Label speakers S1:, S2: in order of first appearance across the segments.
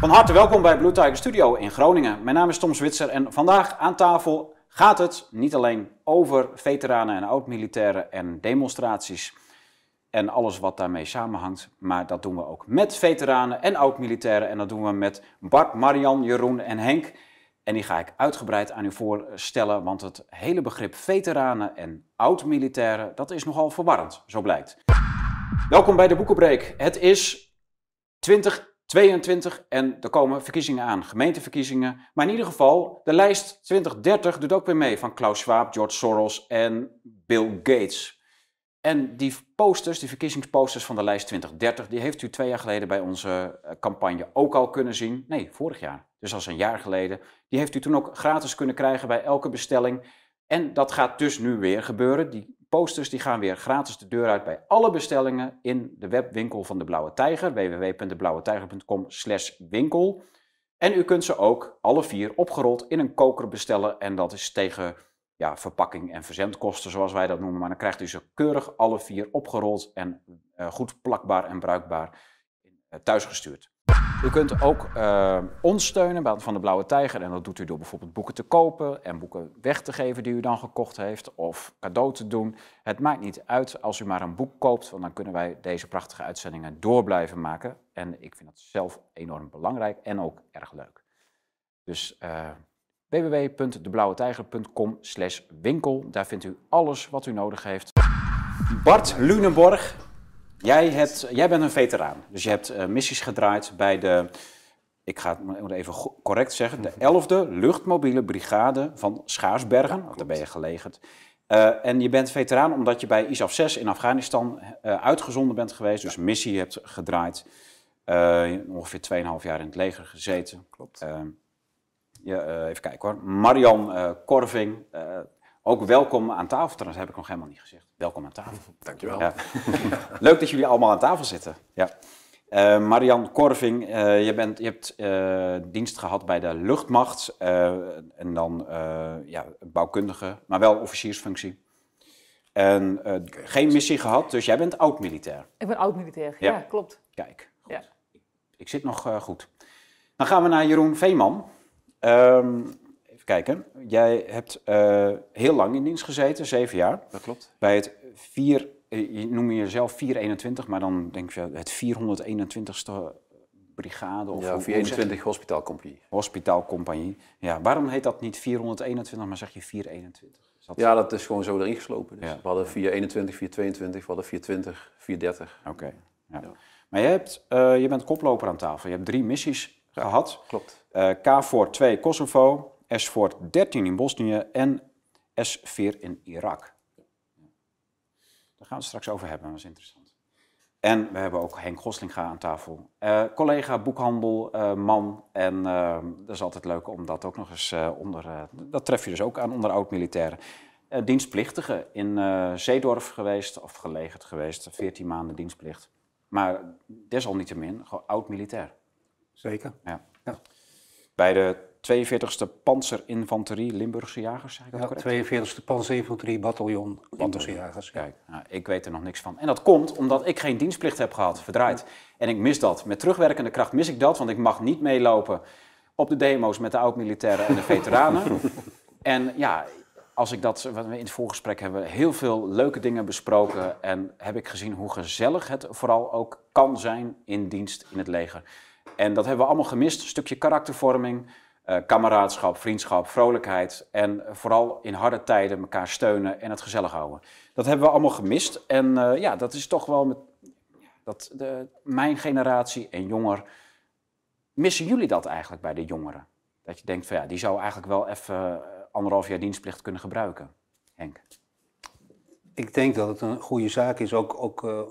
S1: Van harte welkom bij Blue Tiger Studio in Groningen. Mijn naam is Tom Zwitser en vandaag aan tafel gaat het niet alleen over veteranen en oud-militairen en demonstraties en alles wat daarmee samenhangt, maar dat doen we ook met veteranen en oud-militairen en dat doen we met Bart, Marian, Jeroen en Henk. En die ga ik uitgebreid aan u voorstellen, want het hele begrip veteranen en oud-militairen, dat is nogal verwarrend, zo blijkt. Welkom bij de Boekenbreek. Het is 2022 en er komen verkiezingen aan, gemeenteverkiezingen. Maar in ieder geval, de lijst 2030 doet ook weer mee van Klaus Schwab, George Soros en Bill Gates. En die posters, die verkiezingsposters van de lijst 2030, die heeft u twee jaar geleden bij onze eh, campagne ook al kunnen zien. Nee, vorig jaar. Dus als een jaar geleden. Die heeft u toen ook gratis kunnen krijgen bij elke bestelling. En dat gaat dus nu weer gebeuren. Die posters die gaan weer gratis de deur uit bij alle bestellingen in de webwinkel van de Blauwe Tijger. www.deblauwetijger.com winkel. En u kunt ze ook alle vier opgerold in een koker bestellen. En dat is tegen ja, verpakking en verzendkosten, zoals wij dat noemen. Maar dan krijgt u ze keurig alle vier opgerold en uh, goed plakbaar en bruikbaar uh, thuisgestuurd. U kunt ook uh, ons steunen van de Blauwe Tijger. En dat doet u door bijvoorbeeld boeken te kopen en boeken weg te geven die u dan gekocht heeft. Of cadeau te doen. Het maakt niet uit als u maar een boek koopt, want dan kunnen wij deze prachtige uitzendingen door blijven maken. En ik vind dat zelf enorm belangrijk en ook erg leuk. Dus www.deblauwetijger.com winkel. Daar vindt u alles wat u nodig heeft. Bart Lunenborg, jij, hebt, jij bent een veteraan. Dus je hebt uh, missies gedraaid bij de, ik ga het even correct zeggen, de 11e Luchtmobiele Brigade van Schaarsbergen. Ja, daar ben je gelegerd. Uh, en je bent veteraan omdat je bij ISAF 6 in Afghanistan uh, uitgezonden bent geweest. Dus missie hebt gedraaid. ongeveer 2,5 jaar in het leger gezeten.
S2: Klopt.
S1: Ja, even kijken hoor. Marian Korving, ook welkom aan tafel. Trouwens, heb ik nog helemaal niet gezegd. Welkom aan tafel.
S2: Dankjewel.
S1: Ja. Leuk dat jullie allemaal aan tafel zitten. Ja. Marian Korving, je, bent, je hebt dienst gehad bij de luchtmacht en dan ja, bouwkundige, maar wel officiersfunctie. En geen missie gehad, dus jij bent oud-militair.
S3: Ik ben oud-militair, ja. ja. klopt.
S1: Kijk, goed. Ja. Ik, ik, zit nog goed. Dan gaan we naar Jeroen Veeman. Um, even kijken. Jij hebt uh, heel lang in dienst gezeten, zeven jaar.
S2: Dat klopt.
S1: Bij het 4, je noem je jezelf 421, maar dan denk je het 421ste brigade of
S2: ja, 421 hospitaalcompagnie.
S1: Hospitaalcompagnie. Ja, waarom heet dat niet 421, maar zeg je 421?
S2: Dat... Ja, dat is gewoon zo erin geslopen. Dus ja. We hadden 421, 422, we hadden 420, 430.
S1: Oké. Okay. Ja. ja. Maar je, hebt, uh, je bent koploper aan tafel. Je hebt drie missies gehad.
S2: Klopt.
S1: Uh, KFOR 2 Kosovo, SFOR 13 in Bosnië en S4 in Irak. Daar gaan we het straks over hebben, dat is interessant. En we hebben ook Henk Goslinga aan tafel. Uh, collega boekhandel, uh, man. En dat is altijd leuk om dat ook nog eens onder... dat tref je dus ook aan onder oud-militairen. dienstplichtige in Zeedorf geweest, of gelegerd geweest. 14 maanden dienstplicht. Maar desalniettemin, oud-militair.
S2: Zeker.
S1: Ja. ja. Bij de 42e Panzerinfanterie Limburgse Jagers, zeg ik dat
S2: ja,
S1: correct?
S2: 42e Panzerinfanterie Bataljon Limburgse Jagers.
S1: Kijk, nou, ik weet er nog niks van. En dat komt omdat ik geen dienstplicht heb gehad, verdraaid. En ik mis dat. Met terugwerkende kracht mis ik dat, want ik mag niet meelopen op de demo's met de oud-militairen en de veteranen. en ja, als ik dat, wat we in het voorgesprek hebben, heel veel leuke dingen besproken. En heb ik gezien hoe gezellig het vooral ook kan zijn in dienst in het leger. En dat hebben we allemaal gemist. Een stukje karaktervorming, kameraadschap, vriendschap, vrolijkheid. En vooral in harde tijden elkaar steunen en het gezellig houden. Dat hebben we allemaal gemist. En uh, ja, dat is toch wel met dat de, mijn generatie en jonger. Missen jullie dat eigenlijk bij de jongeren? Dat je denkt van ja, die zou eigenlijk wel even uh, anderhalf jaar dienstplicht kunnen gebruiken. Henk.
S4: Ik denk dat het een goede zaak is, ook, ook uh,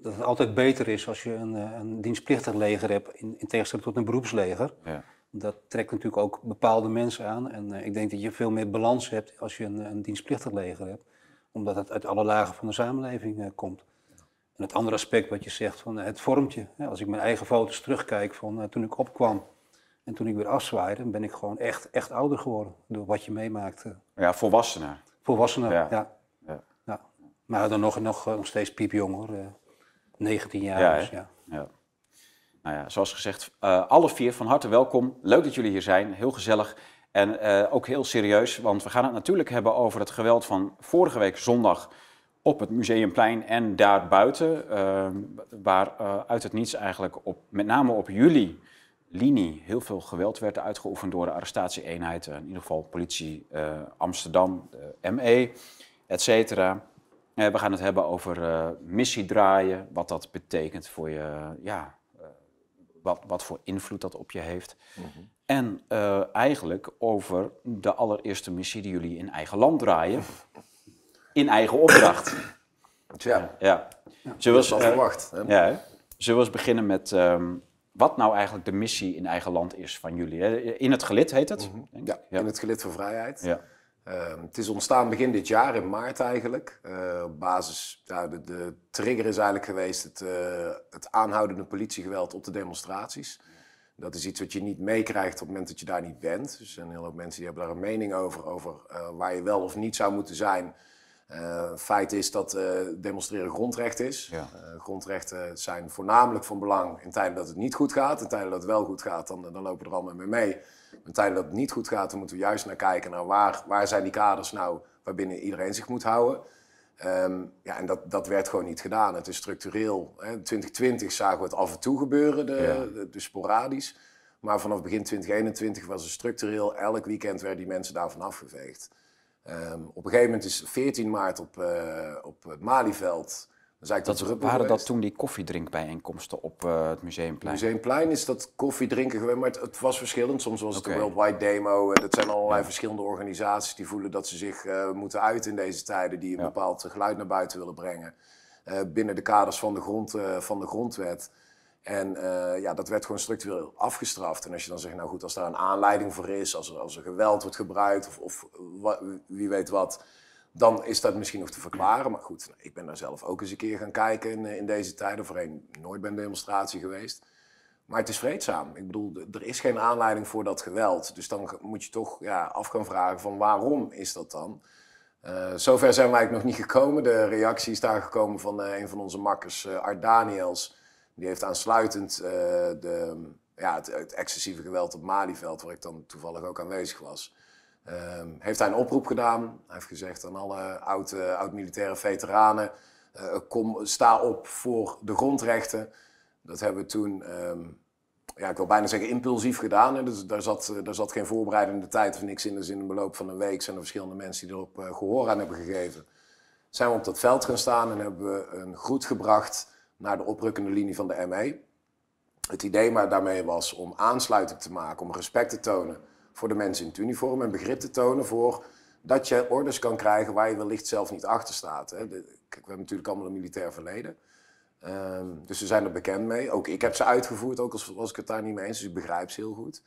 S4: dat het altijd beter is als je een, een dienstplichtig leger hebt, in, in, tegenstelling tot een beroepsleger.
S1: Ja.
S4: Dat trekt natuurlijk ook bepaalde mensen aan. En uh, ik denk dat je veel meer balans hebt als je een, een dienstplichtig leger hebt, omdat het uit alle lagen van de samenleving komt. En het andere aspect wat je zegt, van het vormtje. Als ik mijn eigen foto's terugkijk van toen ik opkwam en toen ik weer afzwaaide, ben ik gewoon echt, echt ouder geworden door wat je meemaakt.
S1: Ja, volwassener.
S4: Volwassener, ja. ja. Maar dan nog, nog, nog steeds piepjong hoor. 19 jaar.
S1: Ja,
S4: dus, ja.
S1: Nou ja, zoals gezegd, alle vier van harte welkom. Leuk dat jullie hier zijn, heel gezellig. En ook heel serieus, want we gaan het natuurlijk hebben over het geweld van vorige week zondag op het Museumplein en daarbuiten, uh, waar uh, uit het niets eigenlijk op, met name op jullie linie heel veel geweld werd uitgeoefend door de arrestatieeenheid, in ieder geval politie uh, Amsterdam, de ME, et cetera. we gaan het hebben over missie draaien, wat dat betekent voor je, ja, wat, wat voor invloed dat op je heeft. Mm -hmm. En eigenlijk over de allereerste missie die jullie in eigen land draaien in eigen opdracht.
S5: Ja.
S1: ja.
S5: Zullen we eens, verwacht. Hè?
S1: Ja, Zullen we eens beginnen met um, wat nou eigenlijk de missie in eigen land is van jullie? In het gelid heet het? Mm
S5: -hmm. ja, ja, in het gelid voor vrijheid. Ja. Uh, het is ontstaan begin dit jaar, in maart eigenlijk. Uh, op basis, ja, de, de, trigger is eigenlijk geweest het, uh, het aanhoudende politiegeweld op de demonstraties. Dat is iets wat je niet meekrijgt op het moment dat je daar niet bent. Dus er zijn heel veel mensen die hebben daar een mening over, over waar je wel of niet zou moeten zijn feit is dat demonstreren grondrecht is. Ja. Grondrechten zijn voornamelijk van belang in tijden dat het niet goed gaat. In tijden dat het wel goed gaat, dan, dan lopen we er allemaal mee mee. In tijden dat het niet goed gaat, dan moeten we juist naar kijken naar waar, waar zijn die kaders nou waarbinnen iedereen zich moet houden. Um, ja, en dat, dat werd gewoon niet gedaan. Het is structureel. Hè. In 2020 zagen we het af en toe gebeuren, de, ja. de, de sporadisch. Maar vanaf begin 2021 was het structureel. Elk weekend werden die mensen daarvan afgeveegd. Um, op een gegeven moment is 14 maart op, uh, op het Malieveld.
S1: Dat, dat waren geweest. dat toen die koffiedrinkbijeenkomsten op uh, het Museumplein?
S5: Het Museumplein is dat koffiedrinken geweest, maar het, het, was verschillend. Soms was het okay. de Worldwide Demo. En dat zijn allerlei ja. verschillende organisaties die voelen dat ze zich uh, moeten uiten in deze tijden. Die een ja. bepaald geluid naar buiten willen brengen. binnen de kaders van de, grond, van de grondwet. En ja, dat werd gewoon structureel afgestraft. En als je dan zegt, nou goed, als daar een aanleiding voor is, als er, als er geweld wordt gebruikt of, of wie weet wat, dan is dat misschien nog te verklaren. Maar goed, ik ben daar zelf ook eens een keer gaan kijken in, in deze tijden. Voorheen nooit bij een demonstratie geweest. Maar het is vreedzaam. Ik bedoel, er is geen aanleiding voor dat geweld. Dus dan moet je toch ja, af gaan vragen van waarom is dat dan? Uh, zover zijn wij nog niet gekomen. De reactie is daar gekomen van uh, een van onze makkers, Art Daniels die heeft aansluitend de, ja, het, het, excessieve geweld op Malieveld, waar ik dan toevallig ook aanwezig was, uh, heeft hij een oproep gedaan. Hij heeft gezegd aan alle oud-militaire oud veteranen, uh, kom, sta op voor de grondrechten. Dat hebben we toen, um, ja, ik wil bijna zeggen impulsief gedaan. Hè. Dus daar, zat, daar zat geen voorbereidende tijd of niks in. Dus in de beloop van een week zijn er verschillende mensen die erop gehoor aan hebben gegeven. Zijn we op dat veld gaan staan en hebben we een groet gebracht naar de oprukkende linie van de ME. Het idee maar daarmee was om aansluiting te maken, om respect te tonen voor de mensen in het uniform en begrip te tonen voor dat je orders kan krijgen waar je wellicht zelf niet achter staat. Hè. We hebben natuurlijk allemaal een militair verleden. Um, dus we zijn er bekend mee. Ook ik heb ze uitgevoerd, ook als, als ik het daar niet mee eens, dus ik begrijp ze heel goed.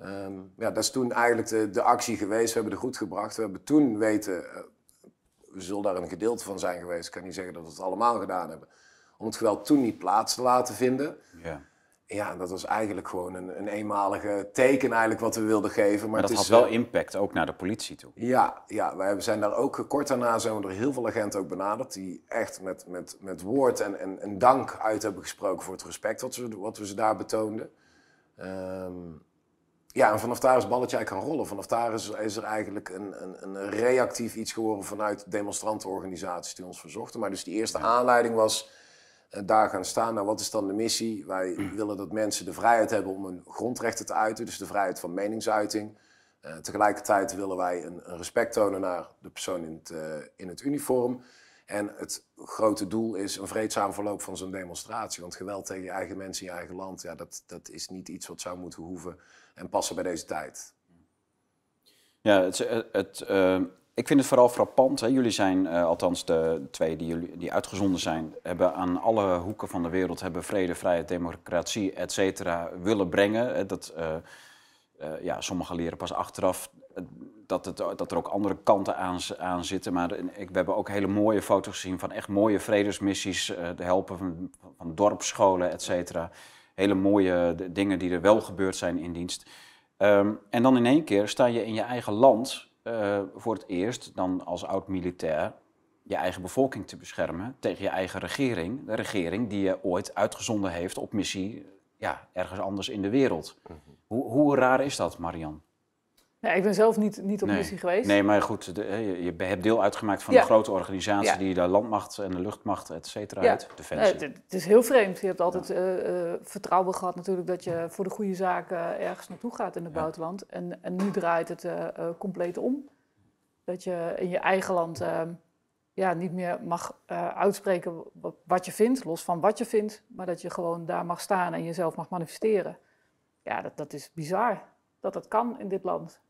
S5: Um, ja, dat is toen eigenlijk de, de, actie geweest. We hebben de goed gebracht. We hebben toen weten, uh, we zullen daar een gedeelte van zijn geweest. Ik kan niet zeggen dat we het allemaal gedaan hebben om het geweld toen niet plaats te laten vinden. Ja. Ja, dat was eigenlijk gewoon een, een eenmalige teken eigenlijk wat we wilden geven.
S1: Maar, maar dat
S5: het
S1: had wel impact ook naar de politie toe.
S5: Ja, ja wij zijn daar ook kort daarna zijn we door heel veel agenten ook benaderd. Die echt met, met, met woord en, en, en dank uit hebben gesproken voor het respect wat we, wat we ze daar betoonden. Um, ja, en vanaf daar is het balletje eigenlijk gaan rollen. Vanaf daar is, is er eigenlijk een, een, een, reactief iets geworden vanuit demonstrantenorganisaties die ons verzochten. Maar dus die eerste aanleiding was daar gaan staan. Nou, wat is dan de missie? Wij willen dat mensen de vrijheid hebben om hun grondrechten te uiten, dus de vrijheid van meningsuiting. Uh, tegelijkertijd willen wij een, een, respect tonen naar de persoon in het, uh, in het uniform. En het grote doel is een vreedzaam verloop van zo'n demonstratie. Want geweld tegen je eigen mensen in je eigen land, ja, dat, dat is niet iets wat zou moeten hoeven en passen bij deze tijd.
S1: Ja, het, het, uh, ik vind het vooral frappant. Hè. Jullie zijn, uh, althans de twee die, jullie, die uitgezonden zijn, hebben aan alle hoeken van de wereld hebben vrede, vrijheid, democratie, et cetera, willen brengen. Dat, uh, uh, ja, sommigen leren pas achteraf dat, het, dat er ook andere kanten aan, zitten. Maar ik, we hebben ook hele mooie foto's gezien van echt mooie vredesmissies, de helpen van, dorpsscholen, et cetera. Hele mooie dingen die er wel gebeurd zijn in dienst. Um, en dan in één keer sta je in je eigen land uh, voor het eerst dan als oud-militair je eigen bevolking te beschermen tegen je eigen regering. De regering die je ooit uitgezonden heeft op missie ja, ergens anders in de wereld. Mhm. Hoe, hoe raar is dat, Marian?
S3: Nee, ik ben zelf niet, niet op missie geweest.
S1: Nee, maar goed, de, je, hebt deel uitgemaakt van een grote organisatie die de landmacht en de luchtmacht, et cetera, ja.
S3: Defensie. Nee, het, is heel vreemd. Je hebt altijd uh, vertrouwen gehad natuurlijk dat je voor de goede zaken ergens naartoe gaat in het buitenland. En, en nu draait het uh, compleet om. Dat je in je eigen land ehm, ja, niet meer mag uitspreken wat je vindt, los van wat je vindt, maar dat je gewoon daar mag staan en jezelf mag manifesteren. Ja, dat, dat is bizar dat dat kan in dit land.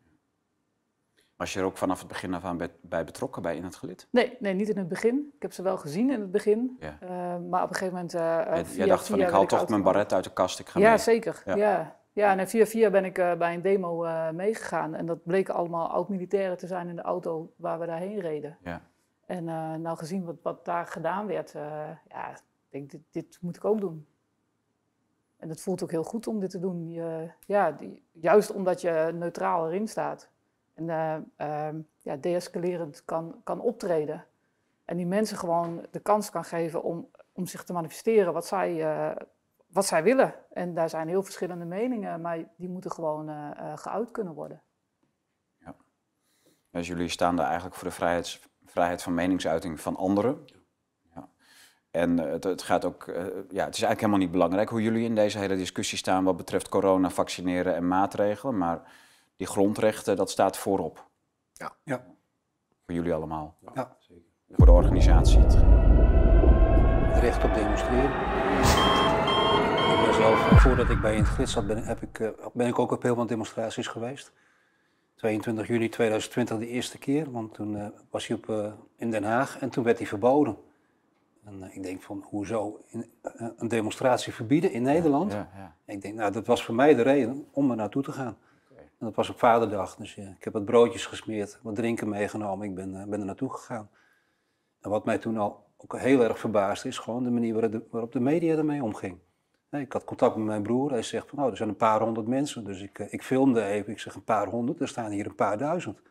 S1: Was je er ook vanaf het begin af aan bij, betrokken bij in het gelid?
S3: Nee, nee, niet in het begin. Ik heb ze wel gezien in het begin. Ja. Uh, maar op een gegeven moment. Uh,
S1: via, jij dacht van ik haal toch mijn baret uit de kast, ik ga
S3: ja,
S1: mee.
S3: Zeker. Ja. Ja, en via via ben ik uh, bij een demo meegegaan. En dat bleken allemaal oud-militairen te zijn in de auto waar we daarheen reden. Ja. En nou gezien wat, wat daar gedaan werd, ja, ik denk dit, dit moet ik ook doen. En het voelt ook heel goed om dit te doen. Je, ja, die, juist omdat je neutraal erin staat en uh, uh, ja, deescalerend kan, kan optreden. En die mensen gewoon de kans kan geven om, om zich te manifesteren wat zij, uh, wat zij willen. En daar zijn heel verschillende meningen, maar die moeten gewoon uh, geuit kunnen worden.
S1: Ja. Dus jullie staan daar eigenlijk voor de vrijheid, vrijheid van meningsuiting van anderen. Ja. En het, het, gaat ook, ja, het is eigenlijk helemaal niet belangrijk hoe jullie in deze hele discussie staan wat betreft corona, vaccineren en maatregelen. Maar die grondrechten, dat staat voorop.
S5: Ja. ja.
S1: Voor jullie allemaal.
S4: Ja, zeker.
S1: Voor de organisatie. Het
S4: recht op demonstreren. Ik ben zelf, voordat ik bij in het zat, ben, heb ik, eh, ben ik ook op heel wat demonstraties geweest. 22 juli 2020 de eerste keer, want toen uh, was hij op, uh, in Den Haag en toen werd hij verboden. En uh, ik denk van, hoezo in, een demonstratie verbieden in Nederland? Ja, ja, ja. Ik denk, nou dat was voor mij de reden om er naartoe te gaan. Dat was op vaderdag, dus ik heb wat broodjes gesmeerd, wat drinken meegenomen. Ik ben, uh, ben er naartoe gegaan. En wat mij toen al ook heel erg verbaasde, is gewoon de manier waarop de, media ermee omging. ik had contact met mijn broer, hij zegt van, nou, er zijn een paar honderd mensen. Dus ik, uh, ik filmde even, ik zeg een paar honderd, er staan hier een paar duizend.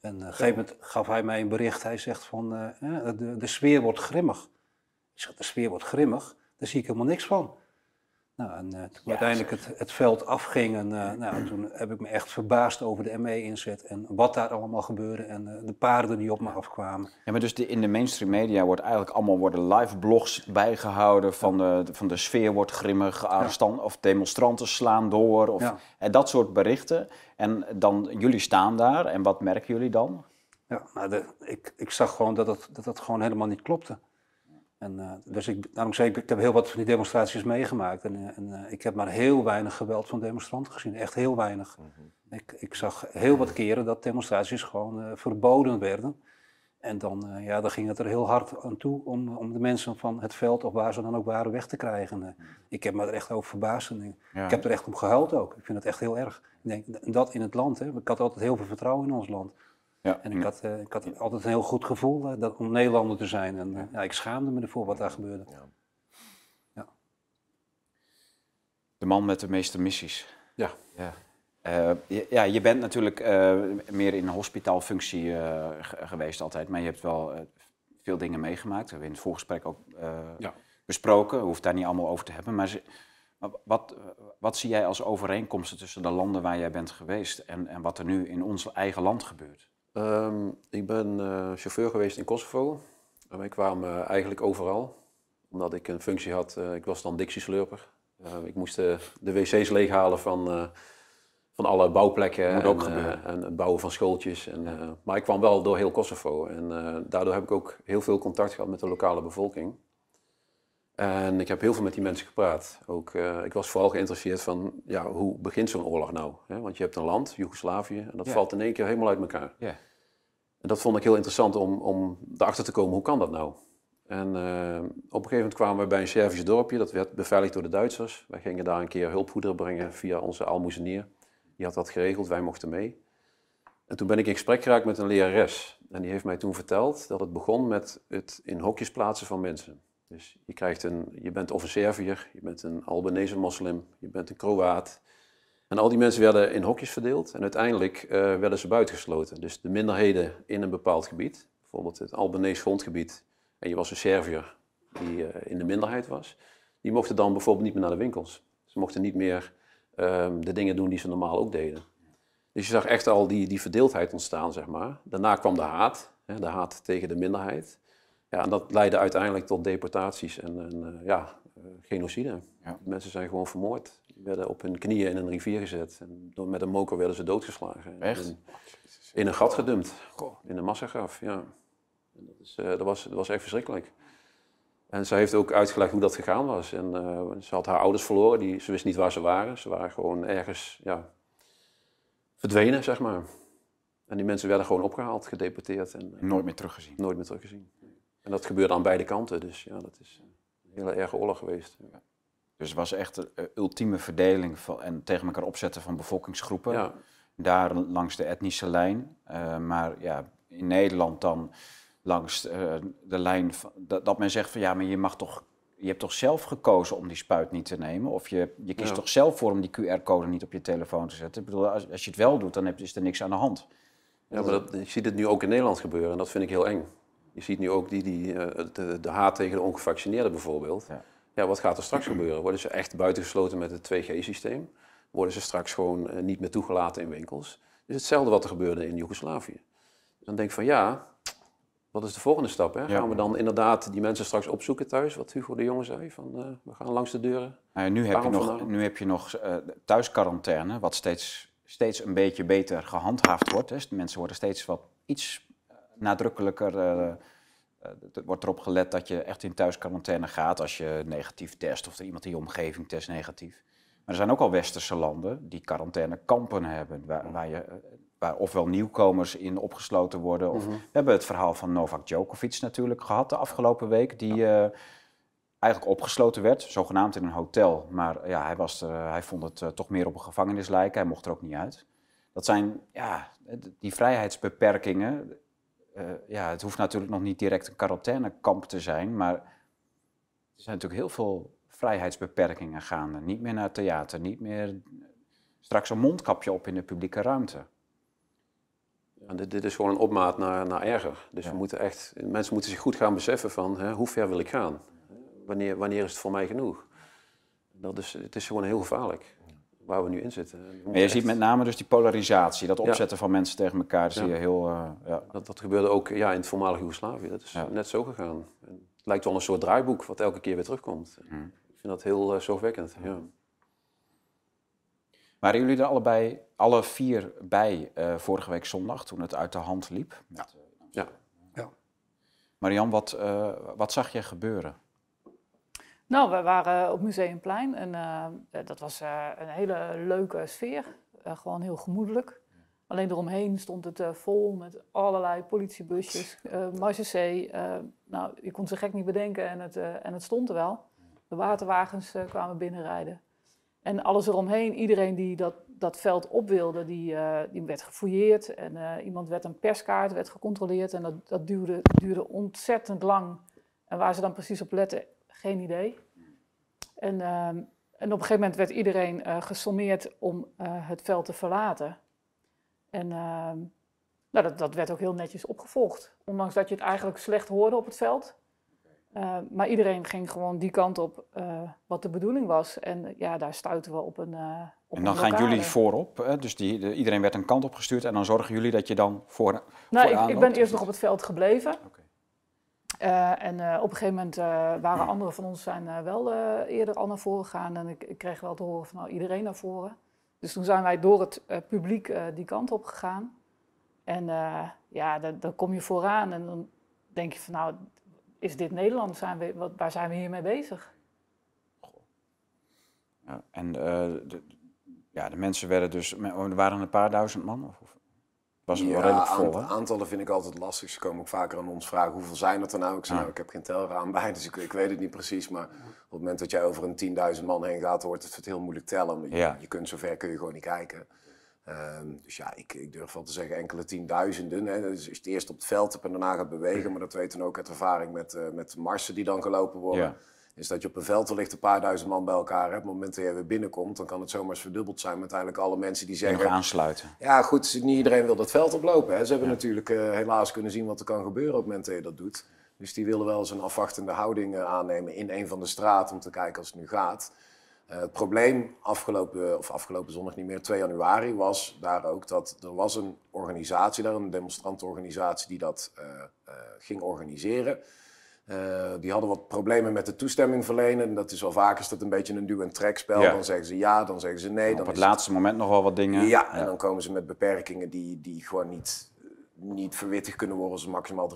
S4: En uh, op een gegeven moment gaf hij mij een bericht, hij zegt van, de, de sfeer wordt grimmig. Ik zeg, de sfeer wordt grimmig, daar zie ik helemaal niks van. Nou, en uh, toen uiteindelijk het, het, veld afging, en, uh, nou, toen heb ik me echt verbaasd over de ME-inzet en wat daar allemaal gebeurde en uh, de paarden die op me afkwamen.
S1: Ja, maar dus de, in de mainstream media wordt eigenlijk allemaal worden live blogs bijgehouden van de, van de sfeer wordt grimmig, ja. of demonstranten slaan door, of ja. en dat soort berichten. En dan, jullie staan daar en wat merken jullie dan?
S4: Ja, nou de, ik, ik zag gewoon dat het, dat het gewoon helemaal niet klopte. En, uh, dus ik, daarom zei ik, ik heb heel wat van die demonstraties meegemaakt. En, eh, en uh, ik heb maar heel weinig geweld van demonstranten gezien. Echt heel weinig. Mm -hmm. ik, ik, zag heel wat keren dat demonstraties gewoon verboden werden. En dan, ja, dan ging het er heel hard aan toe om, om de mensen van het veld, of waar ze dan ook waren, weg te krijgen. Mhm. ik heb me er echt over verbaasd. En ja. Ik heb er echt om gehuild ook. Ik vind het echt heel erg. Ik denk, dat in het land. Hè. Ik had altijd heel veel vertrouwen in ons land. Ja. En ik had, uh, ik had altijd een heel goed gevoel uh, dat, om Nederlander te zijn. En uh, ja, ik schaamde me ervoor wat daar gebeurde. Ja.
S1: ja. De man met de meeste missies.
S2: Ja.
S1: Ja, ja je bent natuurlijk meer in een hospitaalfunctie geweest altijd. Maar je hebt wel veel dingen meegemaakt. We hebben in het voorgesprek ook ja. besproken. Hoeven daar niet allemaal over te hebben. Maar wat, wat zie jij als overeenkomsten tussen de landen waar jij bent geweest en, en wat er nu in ons eigen land gebeurt?
S2: Um, ik ben uh, chauffeur geweest in Kosovo. En wij kwamen eigenlijk overal. Omdat ik een functie had, uh, ik was dan dictieslurper. Uh, ik moest de wc's leeghalen van, van alle bouwplekken. En,
S1: ook gebeuren.
S2: en het bouwen van schooltjes. En, maar ik kwam wel door heel Kosovo. En daardoor heb ik ook heel veel contact gehad met de lokale bevolking. En ik heb heel veel met die mensen gepraat. Ook, ik was vooral geïnteresseerd van, ja, hoe begint zo'n oorlog nou? Want je hebt een land, Joegoslavië, en dat valt in één keer helemaal uit elkaar.
S1: Yeah.
S2: En dat vond ik heel interessant om, om erachter te komen, hoe kan dat nou? En uh, op een gegeven moment kwamen we bij een Servisch dorpje, dat werd beveiligd door de Duitsers. Wij gingen daar een keer hulpgoederen brengen via onze almoezenier. Die had dat geregeld, wij mochten mee. En toen ben ik in gesprek geraakt met een lerares. En die heeft mij toen verteld dat het begon met het in hokjes plaatsen van mensen. Dus je, krijgt een, je bent of een Serviër, je bent een Albanese moslim, je bent een Kroaat, en al die mensen werden in hokjes verdeeld en uiteindelijk uh, werden ze buitengesloten. Dus de minderheden in een bepaald gebied, bijvoorbeeld het Albanese grondgebied, en je was een Serviër die uh, in de minderheid was, die mochten dan bijvoorbeeld niet meer naar de winkels. Ze mochten niet meer ehm, de dingen doen die ze normaal ook deden. Dus je zag echt al die, die verdeeldheid ontstaan, zeg maar. Daarna kwam de haat, hè, de haat tegen de minderheid. Ja, en dat leidde uiteindelijk tot deportaties en, en uh, ja, genocide. Ja. Mensen zijn gewoon vermoord. Die werden op hun knieën in een rivier gezet. En door, met een moker werden ze doodgeslagen.
S1: Echt?
S2: In, in een gat gedumpt. In een massagraf, ja. En dat, is, uh, dat, was, dat was echt verschrikkelijk. En zij heeft ook uitgelegd hoe dat gegaan was. En ze had haar ouders verloren. Die, ze wist niet waar ze waren. Ze waren gewoon ergens ja, verdwenen, zeg maar. En die mensen werden gewoon opgehaald, gedeporteerd. En,
S1: nooit meer teruggezien?
S2: Nooit meer teruggezien. En dat gebeurde aan beide kanten, dus ja, dat is hele erge oorlog geweest. Ja.
S1: Dus het was echt de ultieme verdeling van, en tegen elkaar opzetten van bevolkingsgroepen. Ja. Daar langs de etnische lijn. Uh, maar ja, in Nederland dan langs uh, de lijn van, dat, dat, men zegt van ja, maar je mag toch, je hebt toch zelf gekozen om die spuit niet te nemen? Of je, je kiest ja. toch zelf voor om die QR-code niet op je telefoon te zetten? Ik bedoel, als, als je het wel doet, dan heb, is er niks aan de hand.
S2: Ja, maar dat, je ziet het nu ook in Nederland gebeuren en dat vind ik heel eng. Je ziet nu ook die, die, de, de haat tegen de ongevaccineerden bijvoorbeeld. Ja. ja. wat gaat er straks gebeuren? Worden ze echt buitengesloten met het 2G-systeem? Worden ze straks gewoon niet meer toegelaten in winkels? Is hetzelfde wat er gebeurde in Joegoslavië. Dan denk ik van ja, wat is de volgende stap? Hè? Gaan we dan inderdaad die mensen straks opzoeken thuis, wat Hugo de Jonge zei? Van, uh, we gaan langs de deuren.
S1: Nou nu, heb je nog, nu heb je nog uh, thuisquarantaine, wat steeds, steeds een beetje beter gehandhaafd wordt. Hè. Mensen worden steeds wat iets nadrukkelijker er wordt erop gelet dat je echt in thuisquarantaine gaat als je negatief test of er iemand in je omgeving test negatief. Maar er zijn ook al westerse landen die quarantainekampen hebben, waar, waar, je, waar ofwel nieuwkomers in opgesloten worden. Of, mm -hmm. We hebben het verhaal van Novak Djokovic natuurlijk gehad de afgelopen week, die ja. uh, eigenlijk opgesloten werd, zogenaamd in een hotel. Maar ja, hij, was er, hij vond het uh, toch meer op een gevangenis lijken, hij mocht er ook niet uit. Dat zijn ja, die vrijheidsbeperkingen uh, ja, het hoeft natuurlijk nog niet direct een quarantainekamp te zijn, maar er zijn natuurlijk heel veel vrijheidsbeperkingen gaande. Niet meer naar theater, niet meer straks een mondkapje op in de publieke ruimte.
S2: Ja, dit, dit, is gewoon een opmaat naar, naar erger. Dus ja. we moeten echt, mensen moeten zich goed gaan beseffen van hè, hoe ver wil ik gaan? Wanneer, wanneer is het voor mij genoeg? Dat is, het is gewoon heel gevaarlijk waar we nu in zitten.
S1: Maar je echt... ziet met name dus die polarisatie, dat opzetten ja. van mensen tegen elkaar, zie je heel... Uh,
S2: ja. dat, dat gebeurde ook ja, in het voormalige Joegoslavië, dat is ja. net zo gegaan. En het lijkt wel een soort draaiboek wat elke keer weer terugkomt. Hmm. Ik vind dat heel uh, zorgwekkend, ja.
S1: Waren jullie er allebei, alle vier bij uh, vorige week zondag, toen het uit de hand liep?
S2: Met, ja. ja.
S1: Marian, wat, wat zag je gebeuren?
S3: Nou, we waren op Museumplein en uh, dat was uh, een hele leuke sfeer. Uh, gewoon heel gemoedelijk. Alleen eromheen stond het vol met allerlei politiebusjes, uh, nou, je kon ze gek niet bedenken en het, en het stond er wel. De waterwagens kwamen binnenrijden. En alles eromheen, iedereen die dat, dat veld op wilde, die, die werd gefouilleerd. En iemand werd een perskaart, werd gecontroleerd. En dat, dat duurde, duurde ontzettend lang. En waar ze dan precies op letten, geen idee. En, uh, en op een gegeven moment werd iedereen uh, gesommeerd om uh, het veld te verlaten. En uh, nou, dat, dat, werd ook heel netjes opgevolgd. Ondanks dat je het eigenlijk slecht hoorde op het veld. maar iedereen ging gewoon die kant op wat de bedoeling was. En ja, daar stuiten we op een. Op
S1: en dan gaan jullie voorop. Hè? Dus die, de, iedereen werd een kant op gestuurd. En dan zorgen jullie dat je dan voor.
S3: Nou, ik, ik ben eerst nog op het veld gebleven. Okay. Uh, en uh, op een gegeven moment uh, waren anderen van ons zijn wel eerder al naar voren gegaan. En ik, ik, kreeg wel te horen van nou, iedereen naar voren. Dus toen zijn wij door het publiek die kant op gegaan. En ja, dan, dan, kom je vooraan en dan denk je van nou, is dit Nederland? Zijn we, wat, waar zijn we hiermee bezig?
S1: Ja, en de, ja, de mensen werden dus, er waren een paar duizend man? Of? Was het
S5: ja,
S1: wel redelijk vol.
S5: Aant, aantallen vind ik altijd lastig. Ze komen ook vaker aan ons vragen hoeveel zijn het er nou. Ik zeg, ja. nou, ik heb geen telraam bij, dus ik, ik, weet het niet precies. Maar op het moment dat jij over een 10.000 man heen gaat, wordt het heel moeilijk tellen. Je, ja. je kunt zover kun je gewoon niet kijken. Um, dus ja, ik, ik, durf wel te zeggen enkele tienduizenden. Hè. Dus als je het eerst op het veld hebt en daarna gaat bewegen. Maar dat weten we ook uit ervaring met, uh, met marsen die dan gelopen worden. Is dat je op een veld wellicht een paar duizend man bij elkaar hebt. Op het moment dat je weer binnenkomt, dan kan het zomaar eens verdubbeld zijn met uiteindelijk alle mensen die zeggen...
S1: Aansluiten.
S5: Ja, goed, niet iedereen wil dat veld oplopen. Hè. Ze hebben ja. natuurlijk uh, helaas kunnen zien wat er kan gebeuren op het moment dat je dat doet. Dus die willen wel eens een afwachtende houding uh, aannemen in een van de straten om te kijken als het nu gaat. het probleem afgelopen, of afgelopen zondag niet meer, 2 januari, was daar ook dat er was een organisatie daar, een demonstrantenorganisatie die dat ging organiseren. Uh, die hadden wat problemen met de toestemming verlenen. En dat is wel vaak is dat een beetje een duw- en trekspel. Ja. Dan zeggen ze ja, dan zeggen ze nee.
S1: op
S5: dan
S1: het laatste moment nog wel wat dingen.
S5: Ja, en dan komen ze met beperkingen die, die gewoon niet, niet verwittigd kunnen worden. Als maximaal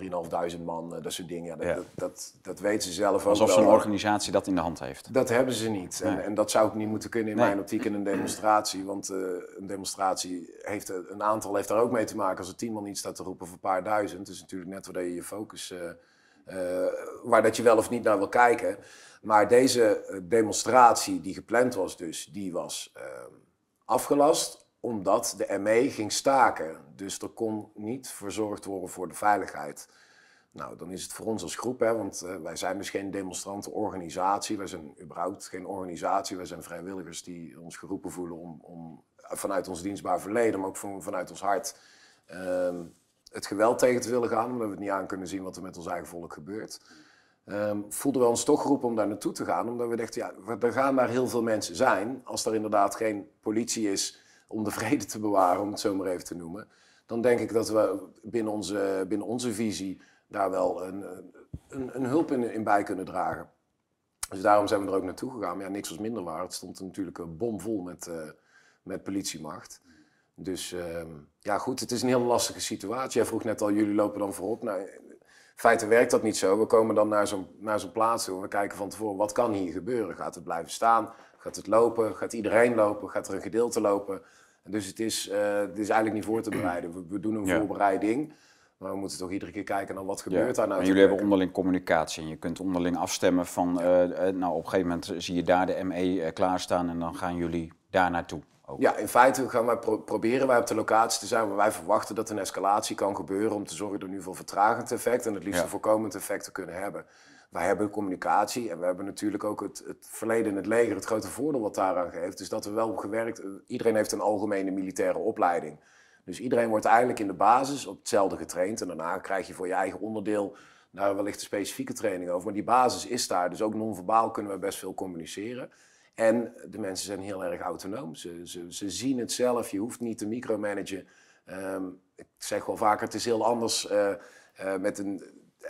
S5: 3.500 man, uh, dat soort dingen. Ja, dat, dat, dat, dat, weten ze zelf
S1: Alsof
S5: ook
S1: Alsof zo'n organisatie dat in de hand heeft.
S5: Dat hebben ze niet. En, en dat zou ook niet moeten kunnen in nee. mijn optiek in een demonstratie. Want uh, een demonstratie heeft een aantal heeft daar ook mee te maken. Als er tien man iets staat te roepen voor een paar duizend. is natuurlijk net waar je je focus uh, waar dat je wel of niet naar wil kijken. Maar deze demonstratie die gepland was dus, die was uh, afgelast omdat de ME ging staken. Dus er kon niet verzorgd worden voor de veiligheid. Nou, dan is het voor ons als groep, hè, want uh, wij zijn dus geen demonstrantenorganisatie. Wij zijn überhaupt geen organisatie. Wij zijn vrijwilligers die ons geroepen voelen om, om vanuit ons dienstbaar verleden, maar ook van, vanuit ons hart, ehm, het geweld tegen te willen gaan, omdat we het niet aan kunnen zien wat er met ons eigen volk gebeurt. Um, voelden we ons toch geroepen om daar naartoe te gaan, omdat we dachten, ja, er gaan daar heel veel mensen zijn. Als er inderdaad geen politie is om de vrede te bewaren, om het zo maar even te noemen, dan denk ik dat we binnen onze, binnen onze visie daar wel een, een, een hulp in, in, bij kunnen dragen. Dus daarom zijn we er ook naartoe gegaan. Maar ja, niks was minder waar. Het stond natuurlijk bomvol met, uh, met politiemacht. Dus uh, ja, goed, het is een heel lastige situatie. Jij vroeg net al, jullie lopen dan voorop. Nou, in feite werkt dat niet zo. We komen dan naar zo'n, naar zo'n plaats toe en we kijken van tevoren, wat kan hier gebeuren? Gaat het blijven staan? Gaat het lopen? Gaat iedereen lopen? Gaat er een gedeelte lopen? Dus het is, uh, het is eigenlijk niet voor te bereiden. We, we doen een ja. voorbereiding. Maar we moeten toch iedere keer kijken naar wat gebeurt ja. daar nou.
S1: En jullie hebben onderling communicatie. En je kunt onderling afstemmen van, ja. uh, nou op een gegeven moment zie je daar de ME klaarstaan en dan gaan jullie daar naartoe. Ook.
S5: Ja, in feite gaan wij pro proberen wij op de locatie te zijn waar wij verwachten dat een escalatie kan gebeuren om te zorgen dat we nu voor vertragend effect en het liefst ja. een voorkomend effect te kunnen hebben. Wij hebben communicatie en we hebben natuurlijk ook het, het verleden in het leger. Het grote voordeel wat daaraan geeft is dat we wel gewerkt, iedereen heeft een algemene militaire opleiding. Dus iedereen wordt eigenlijk in de basis op hetzelfde getraind en daarna krijg je voor je eigen onderdeel daar wellicht een specifieke training over. Maar die basis is daar, dus ook non-verbaal kunnen we best veel communiceren. En de mensen zijn heel erg autonoom. Ze, ze, ze zien het zelf. Je hoeft niet te micromanagen. Um, ik zeg wel vaker, het is heel anders uh, uh, met een,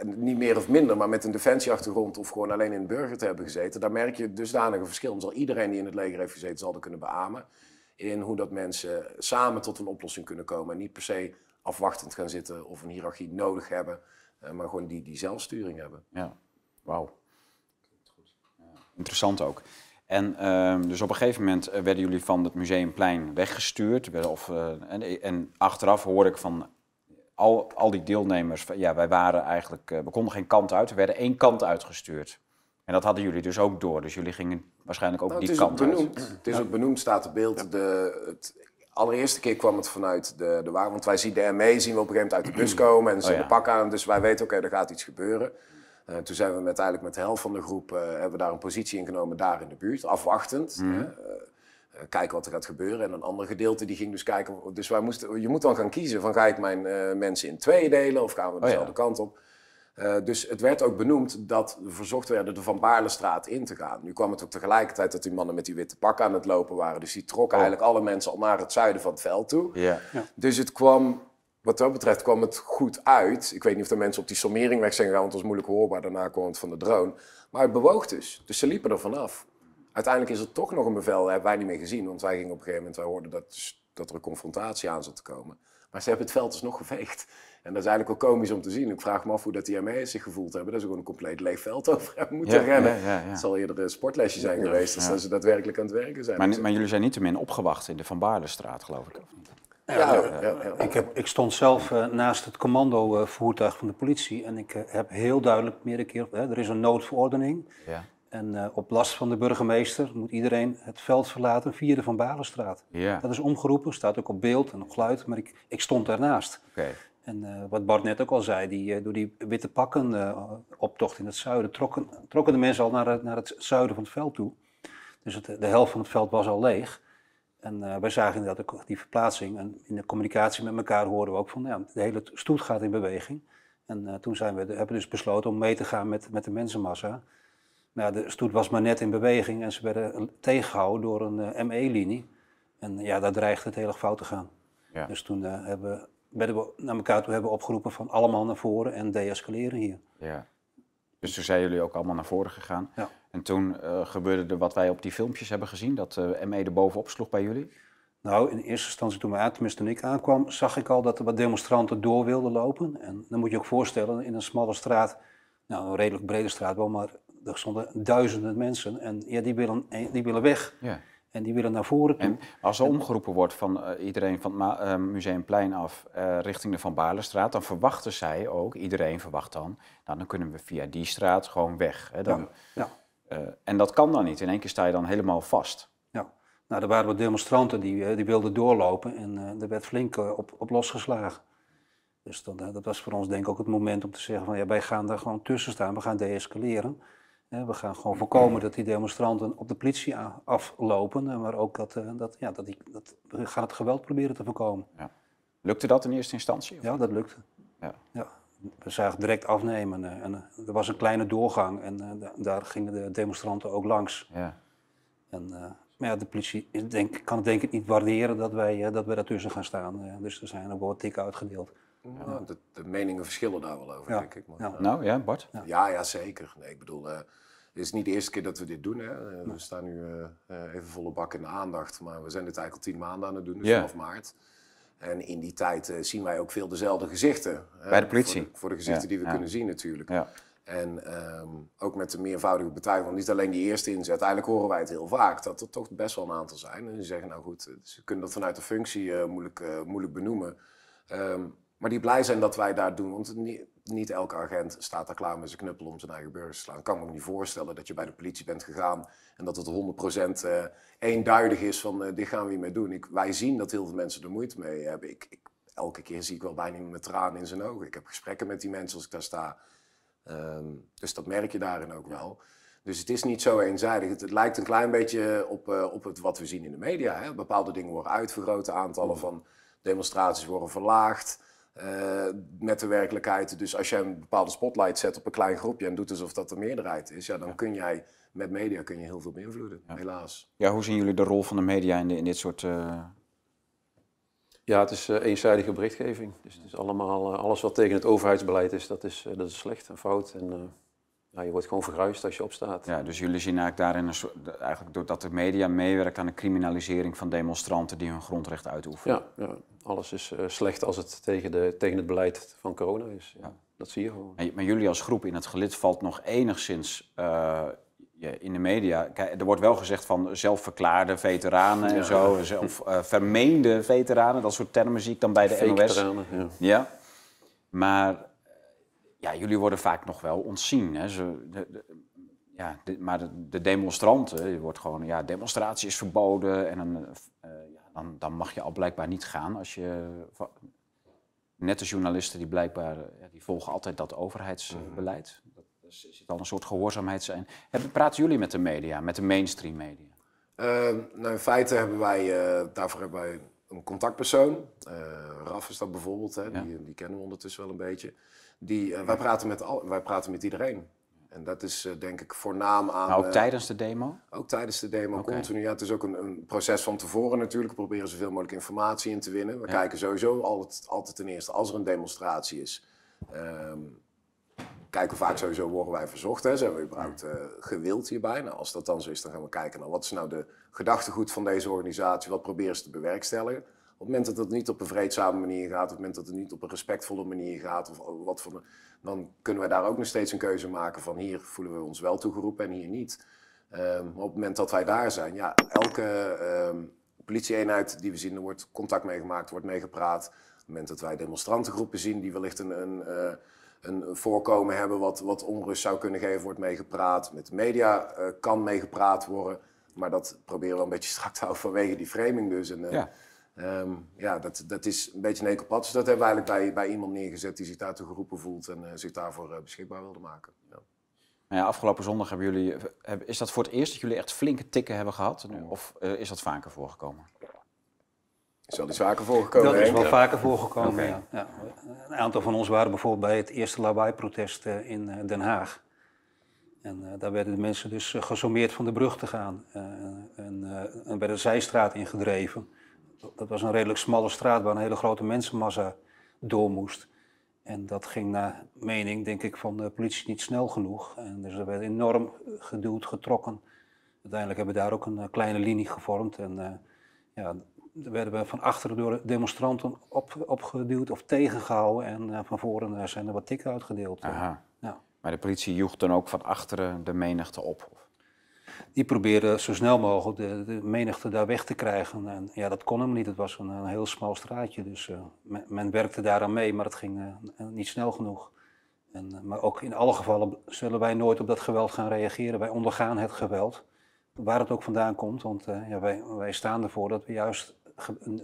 S5: niet meer of minder, maar met een defensieachtergrond of gewoon alleen in het burger te hebben gezeten. Daar merk je dusdanig een verschil. Zal iedereen die in het leger heeft gezeten, zal dat kunnen beamen. In hoe dat mensen samen tot een oplossing kunnen komen. En niet per se afwachtend gaan zitten of een hiërarchie nodig hebben. Uh, maar gewoon die, die zelfsturing hebben.
S1: Ja, wauw. Interessant ook. En uh, dus op een gegeven moment werden jullie van het museumplein weggestuurd. Of, uh, en, en, achteraf hoor ik van al, al die deelnemers, van, ja, wij waren eigenlijk, uh, we konden geen kant uit. We werden één kant uitgestuurd. En dat hadden jullie dus ook door. Dus jullie gingen waarschijnlijk ook
S5: nou,
S1: die kant
S5: ook benoemd. uit. Het is ja. ook benoemd, staat op beeld. De, het, allereerste keer kwam het vanuit de, de waar, want wij zien de ME, zien we op een gegeven moment uit de bus komen en ze oh, ja. de pak aan. Dus wij weten, oké, okay, er gaat iets gebeuren. Uh, toen zijn we met, eigenlijk met de helft van de groep, uh, hebben we daar een positie ingenomen daar in de buurt, afwachtend. Mm. Uh, kijken wat er gaat gebeuren. En een ander gedeelte die ging dus kijken. Dus wij moesten, je moet dan gaan kiezen van ga ik mijn mensen in tweeën delen of gaan we dezelfde oh, ja. kant op. dus het werd ook benoemd dat we verzocht werden de Van Baarlestraat in te gaan. Nu kwam het ook tegelijkertijd dat die mannen met die witte pakken aan het lopen waren. Dus die trokken oh. eigenlijk alle mensen al naar het zuiden van het veld toe.
S1: Yeah. Ja.
S5: Dus het kwam wat dat betreft kwam het goed uit. Ik weet niet of de mensen op die sommering weg zijn gegaan, want het was moeilijk hoorbaar. Daarna kwam het van de drone. Maar het bewoog dus. Dus ze liepen er vanaf. Uiteindelijk is er toch nog een bevel, dat hebben wij niet meer gezien. Want wij gingen op een gegeven moment, wij hoorden dat, dus, dat er een confrontatie aan zat te komen. Maar ze hebben het veld dus nog geveegd. En dat is eigenlijk wel komisch om te zien. Ik vraag me af hoe dat die ME's zich gevoeld hebben. Dat ze gewoon een compleet leeg veld over hebben moeten ja, rennen. Ja, ja, het zal eerder een sportlesje zijn geweest, als dat ze daadwerkelijk aan het werken zijn.
S1: Maar, maar jullie zijn niet te min opgewacht in de Van Baarlestraat, geloof ik.
S4: Ja, ja, ja, Ik, heb, ik stond zelf uh, naast het commandovoertuig van de politie en ik uh, heb heel duidelijk meerdere keer, hè, er is een noodverordening.
S1: Ja.
S4: En uh, op last van de burgemeester moet iedereen het veld verlaten via de Van Balenstraat.
S1: Ja.
S4: Dat is omgeroepen, staat ook op beeld en op geluid, maar ik, ik stond daarnaast.
S1: Okay.
S4: En wat Bart net ook al zei, die, door die witte pakken optocht in het zuiden trokken, trokken de mensen al naar het, naar het zuiden van het veld toe. Dus het, de helft van het veld was al leeg. En uh, wij zagen inderdaad ook die verplaatsing. En in de communicatie met elkaar hoorden we ook van, ja, de hele stoet gaat in beweging. En uh, toen zijn we, hebben we dus besloten om mee te gaan met, met de mensenmassa. Nou, de stoet was maar net in beweging en ze werden tegengehouden door een ME-linie. En ja, daar dreigde het heel erg fout te gaan. Ja. Dus toen hebben, werden we naar elkaar toe hebben opgeroepen van allemaal naar voren en deescaleren hier.
S1: Ja. Dus toen zijn jullie ook allemaal naar voren gegaan. Ja. En toen gebeurde er wat wij op die filmpjes hebben gezien, dat uh, ME er bovenop sloeg bij jullie?
S4: Nou, in eerste instantie toen wij tenminste toen ik aankwam, zag ik al dat er wat demonstranten door wilden lopen. En dan moet je ook voorstellen, in een smalle straat, nou een redelijk brede straat wel, maar er stonden duizenden mensen en ja, die willen, die willen weg. Ja. En die willen naar voren toe. En
S1: als er omgeroepen wordt van uh, iedereen van het uh, Museumplein af uh, richting de Van Baarlestraat, dan verwachten zij ook, iedereen verwacht dan, nou, dan kunnen we via die straat gewoon weg. Hè, dan, ja. ja. en dat kan dan niet. In één keer sta je dan helemaal vast.
S4: Nou, er waren wat demonstranten die, eh, die wilden doorlopen en er werd flink op, op losgeslagen. Dus dan, dat was voor ons denk ik ook het moment om te zeggen van ja, wij gaan daar gewoon tussen staan, we gaan deescaleren. We gaan gewoon voorkomen dat die demonstranten op de politie aflopen, maar ook dat, dat, ja, dat, die, dat we gaan het geweld proberen te voorkomen. Ja.
S1: Lukte dat in eerste instantie?
S4: Ja, dat lukte. Ja. ja. We zagen direct afnemen en er was een kleine doorgang en daar gingen de demonstranten ook langs. Ja. En maar ja, de politie denk, kan het denk ik niet waarderen dat wij, dat wij daartussen gaan staan. Dus er zijn ook wel wat tikken uitgedeeld.
S5: Ja, de, de, meningen verschillen daar wel over, denk ik. Maar,
S1: ja. nou ja, Bart?
S5: Ja, ja, zeker. Nee, ik bedoel, uh, het is niet de eerste keer dat we dit doen. Hè. We staan nu even volle bak in de aandacht. Maar we zijn dit eigenlijk al tien maanden aan het doen, dus vanaf maart. En in die tijd zien wij ook veel dezelfde gezichten.
S1: Bij de politie?
S5: Voor de, voor de gezichten die we kunnen zien natuurlijk. Ja. En um, ook met de meervoudige betuiging, want niet alleen die eerste inzet. Uiteindelijk horen wij het heel vaak, dat er toch best wel een aantal zijn. En die zeggen, nou goed, eh, ze kunnen dat vanuit de functie uh, moeilijk, uh, moeilijk benoemen. Um, maar die blij zijn dat wij daar doen, want niet, niet, elke agent staat daar klaar met zijn knuppel om zijn eigen beurs te slaan. Ik kan me ook niet voorstellen dat je bij de politie bent gegaan en dat het 100% uh, eenduidig is van dit gaan we hiermee doen. Ik, wij zien dat heel veel mensen er moeite mee hebben. Ik, ik, elke keer zie ik wel bijna met tranen in zijn ogen. Ik heb gesprekken met die mensen als ik daar sta. Um, dus dat merk je daarin ook wel. Dus het is niet zo eenzijdig. Het, het lijkt een klein beetje op, uh, op het, wat we zien in de media. Hè? Bepaalde dingen worden uitvergroot, aantallen van demonstraties worden verlaagd. Uh, met de werkelijkheid. Dus als je een bepaalde spotlight zet op een klein groepje en doet alsof dat de meerderheid is, ja, dan kun jij met media kun je heel veel beïnvloeden, helaas.
S1: Ja, hoe zien jullie de rol van de media in, de, in dit soort uh,
S2: ja, het is uh, eenzijdige berichtgeving. Dus het is allemaal, uh, alles wat tegen het overheidsbeleid is, dat is, uh, dat is slecht en fout. En ja, je wordt gewoon vergruist als je opstaat.
S1: Ja, dus jullie zien eigenlijk daarin een soort, eigenlijk doordat de media meewerkt aan de criminalisering van demonstranten die hun grondrecht uitoefenen.
S2: Ja, ja. alles is slecht als het tegen, de, tegen het beleid van corona is. Ja, Dat zie je gewoon.
S1: Maar jullie als groep in het gelid valt nog enigszins in de media, er wordt wel gezegd van zelfverklaarde veteranen en zo, of uh, vermeende veteranen, dat soort termen zie ik dan bij de NOS. Ja. ja. Maar ja, jullie worden vaak nog wel ontzien. Hè. Ze, de, ja, maar de, de, demonstranten, je wordt gewoon, ja, demonstratie is verboden en dan, uh, ja, dan, dan, mag je al blijkbaar niet gaan als je. Net de journalisten die blijkbaar, die volgen altijd dat overheidsbeleid. Dus er zit al een soort gehoorzaamheid zijn. Praten jullie met de media, met de mainstream media?
S5: Uh, nou, in feite hebben wij, uh, daarvoor hebben wij een contactpersoon. Raf is dat bijvoorbeeld, hè, die, die, kennen we ondertussen wel een beetje. Die, wij, praten met al, wij praten met iedereen. En dat is denk ik voornaam aan...
S1: ook tijdens de demo?
S5: Ook tijdens de demo, okay. continu. Ja, het is ook een, een, proces van tevoren natuurlijk. We proberen zoveel mogelijk informatie in te winnen. We kijken sowieso altijd, altijd ten eerste als er een demonstratie is... Um, kijken vaak sowieso worden wij verzocht. Hè. Zijn we überhaupt uh, gewild hierbij? Nou, als dat dan zo is, dan gaan we kijken naar wat is nou de gedachtegoed van deze organisatie. Wat proberen ze te bewerkstelligen? Op het moment dat het niet op een vreedzame manier gaat, op het moment dat het niet op een respectvolle manier gaat, of wat voor, dan kunnen wij daar ook nog steeds een keuze maken van hier voelen we ons wel toegeroepen en hier niet. Um, op het moment dat wij daar zijn, ja, elke um, politieeenheid die we zien, er wordt contact meegemaakt, wordt meegepraat. Op het moment dat wij demonstrantengroepen zien die wellicht een, een uh, een voorkomen hebben wat, wat onrust zou kunnen geven, wordt meegepraat. Met de media uh, kan meegepraat worden. Maar dat proberen we een beetje strak te houden vanwege die framing dus. En, uh, ja. Um, ja, dat, dat is een beetje een ecopat. Dus dat hebben we eigenlijk bij, bij iemand neergezet die zich daartoe geroepen voelt en uh, zich daarvoor beschikbaar wilde maken. Ja.
S1: Nou ja, afgelopen zondag hebben jullie, is dat voor het eerst dat jullie echt flinke tikken hebben gehad? Of is dat vaker voorgekomen?
S5: Is wel eens vaker voorgekomen?
S4: Dat is wel vaker voorgekomen, ja. ja. Een aantal van ons waren bijvoorbeeld bij het eerste lawaai-protest eh, in eh, Den Haag. En daar werden de mensen dus gesommeerd van de brug te gaan. en, en werden de zijstraat ingedreven. Dat was een redelijk smalle straat waar een hele grote mensenmassa door moest. En dat ging naar mening, denk ik, van de politie niet snel genoeg. En dus er werd enorm geduwd, getrokken. Uiteindelijk hebben we daar ook een kleine linie gevormd. En uh, ja, daar werden we van achteren door demonstranten op, opgeduwd of tegengehouden. En uh, van voren zijn er wat tikken uitgedeeld.
S1: Aha. Ja. Maar de politie joeg dan ook van achteren de menigte op?
S4: Die probeerde zo snel mogelijk de, menigte daar weg te krijgen. En ja, dat kon hem niet. Het was een, heel smal straatje. Dus uh, men, werkte daaraan mee, maar het ging uh, niet snel genoeg. En, uh, maar ook in alle gevallen zullen wij nooit op dat geweld gaan reageren. Wij ondergaan het geweld, waar het ook vandaan komt. Want ja, wij, wij staan ervoor dat we juist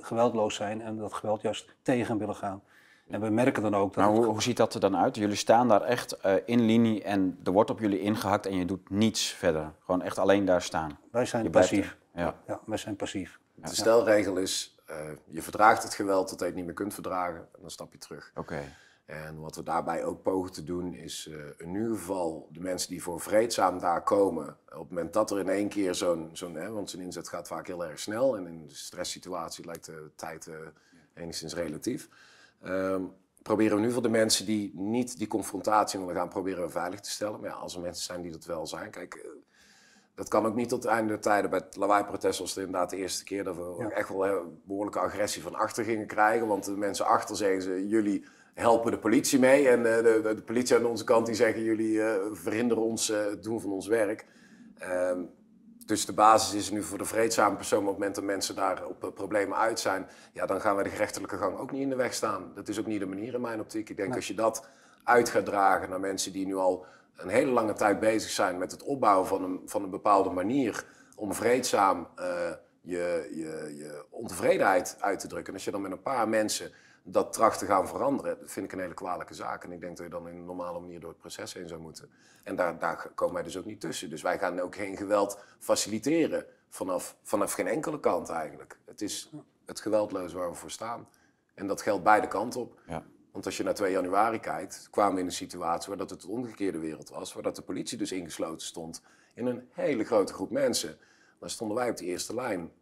S4: geweldloos zijn en dat geweld juist tegen willen gaan. En we merken dan ook
S1: dat. Maar hoe, hoe, ziet dat er dan uit? Jullie staan daar echt uh, in linie en er wordt op jullie ingehakt en je doet niets verder. Gewoon echt alleen daar staan.
S4: Wij zijn passief. Ja. ja, wij zijn passief.
S5: De stelregel is: uh, je verdraagt het geweld tot je het niet meer kunt verdragen en dan stap je terug.
S1: Oké.
S5: En wat we daarbij ook pogen te doen, is uh, in ieder geval de mensen die voor vreedzaam daar komen, op het moment dat er in één keer zo'n, zo'n want zijn inzet gaat vaak heel erg snel en in de stresssituatie lijkt de tijd enigszins relatief. Um, proberen we nu voor de mensen die niet die confrontatie willen gaan, proberen we veilig te stellen. Maar ja, als er mensen zijn die dat wel zijn, kijk, eh, dat kan ook niet tot het einde der tijden. Bij het lawaai-protest was het inderdaad de eerste keer dat we echt wel behoorlijke agressie van achter gingen krijgen. Want de mensen achter zeggen ze, jullie helpen de politie mee. En uh, de, de, politie aan onze kant die zeggen, jullie uh, verhinderen ons het doen van ons werk. Uh, dus de basis is nu voor de vreedzame persoon, op het moment dat mensen daar op problemen uit zijn, ja, dan gaan we de gerechtelijke gang ook niet in de weg staan. Dat is ook niet de manier in mijn optiek. Ik denk als je dat uit gaat dragen naar mensen die nu al een hele lange tijd bezig zijn met het opbouwen van een, van een bepaalde manier om vreedzaam uh, je, je, je ontevredenheid uit te drukken. En als je dan met een paar mensen dat tracht te gaan veranderen, dat vind ik een hele kwalijke zaak. En ik denk dat je dan in een normale manier door het proces heen zou moeten. En daar, daar komen wij dus ook niet tussen. Dus wij gaan ook geen geweld faciliteren vanaf, vanaf geen enkele kant eigenlijk. Het is het geweldloos waar we voor staan. En dat geldt beide kanten op. Ja. Want als je naar 2 januari kijkt, kwamen we in een situatie waar dat het de omgekeerde wereld was. Waar dat de politie dus ingesloten stond in een hele grote groep mensen. Dan stonden wij op de eerste lijn.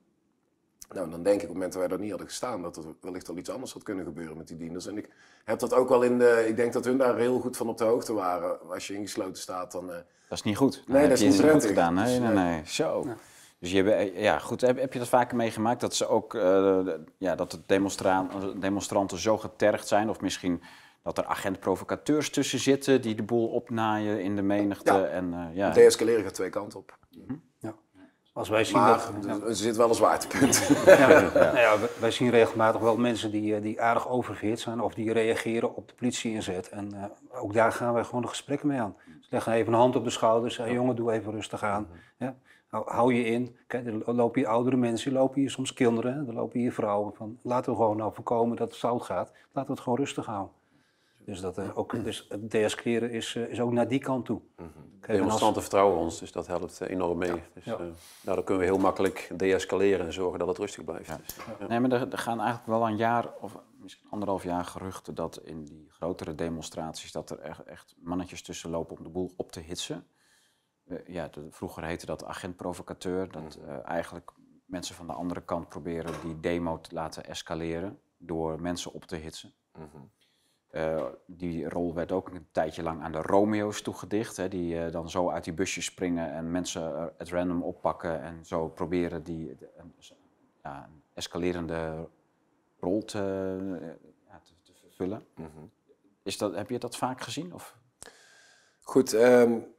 S5: Nou, dan denk ik op het moment dat wij daar niet hadden gestaan, dat er wellicht al iets anders had kunnen gebeuren met die dienders. En ik heb dat ook wel in de. Ik denk dat hun daar heel goed van op de hoogte waren. Als je ingesloten staat, dan. Uh...
S1: Dat is niet goed.
S5: nee, dat is niet,
S1: goed gedaan. Nee, nee, nee. Zo. Dus je hebt, ja, goed, heb, heb je dat vaker meegemaakt dat ze ook, uh, ja, dat de demonstranten zo getergd zijn, of misschien dat er agent-provocateurs tussen zitten die de boel opnaaien in de menigte?
S5: Ja.
S1: En,
S5: uh, ja. Deescaleren gaat twee kanten op.
S4: Mm Ja. Als wij zien
S5: maar, dat, er zit wel een zwaartepunt.
S4: ja, nou ja, wij zien regelmatig wel mensen die, eh, die aardig oververhit zijn of die reageren op de politie-inzet. En uh, ook daar gaan wij gewoon de gesprekken mee aan. Ze leggen even een hand op de schouders. Hey, jongen, doe even rustig aan. Ja? Hou, hou, je in. Kijk, er lopen hier oudere mensen, er lopen hier soms kinderen, er lopen hier vrouwen. Van, laten we gewoon nou voorkomen dat het fout gaat. Laten we het gewoon rustig houden. Dus, dat, uh, ook, dus het deescaleren is, uh, is ook naar die kant toe. Mm
S2: -hmm. Demonstranten vertrouwen ons, dus dat helpt uh, enorm mee. Ja. Dus, ja. nou, dan kunnen we heel makkelijk deescaleren en zorgen dat het rustig blijft. Ja. Dus,
S1: nee, maar er, er, gaan eigenlijk wel een jaar of misschien anderhalf jaar geruchten dat in die grotere demonstraties dat er echt, echt mannetjes tussen lopen om de boel op te hitsen. ja, de, vroeger heette dat agent-provocateur, dat mm -hmm. eigenlijk mensen van de andere kant proberen die demo te laten escaleren door mensen op te hitsen. Mm -hmm. Uh, die rol werd ook een tijdje lang aan de Romeo's toegedicht. Hè, die uh, dan zo uit die busjes springen en mensen het random oppakken en zo proberen die een, ja, een escalerende rol te, ja, te, te vervullen. Mm -hmm. Is dat, heb je dat vaak gezien? Of?
S5: Goed, um,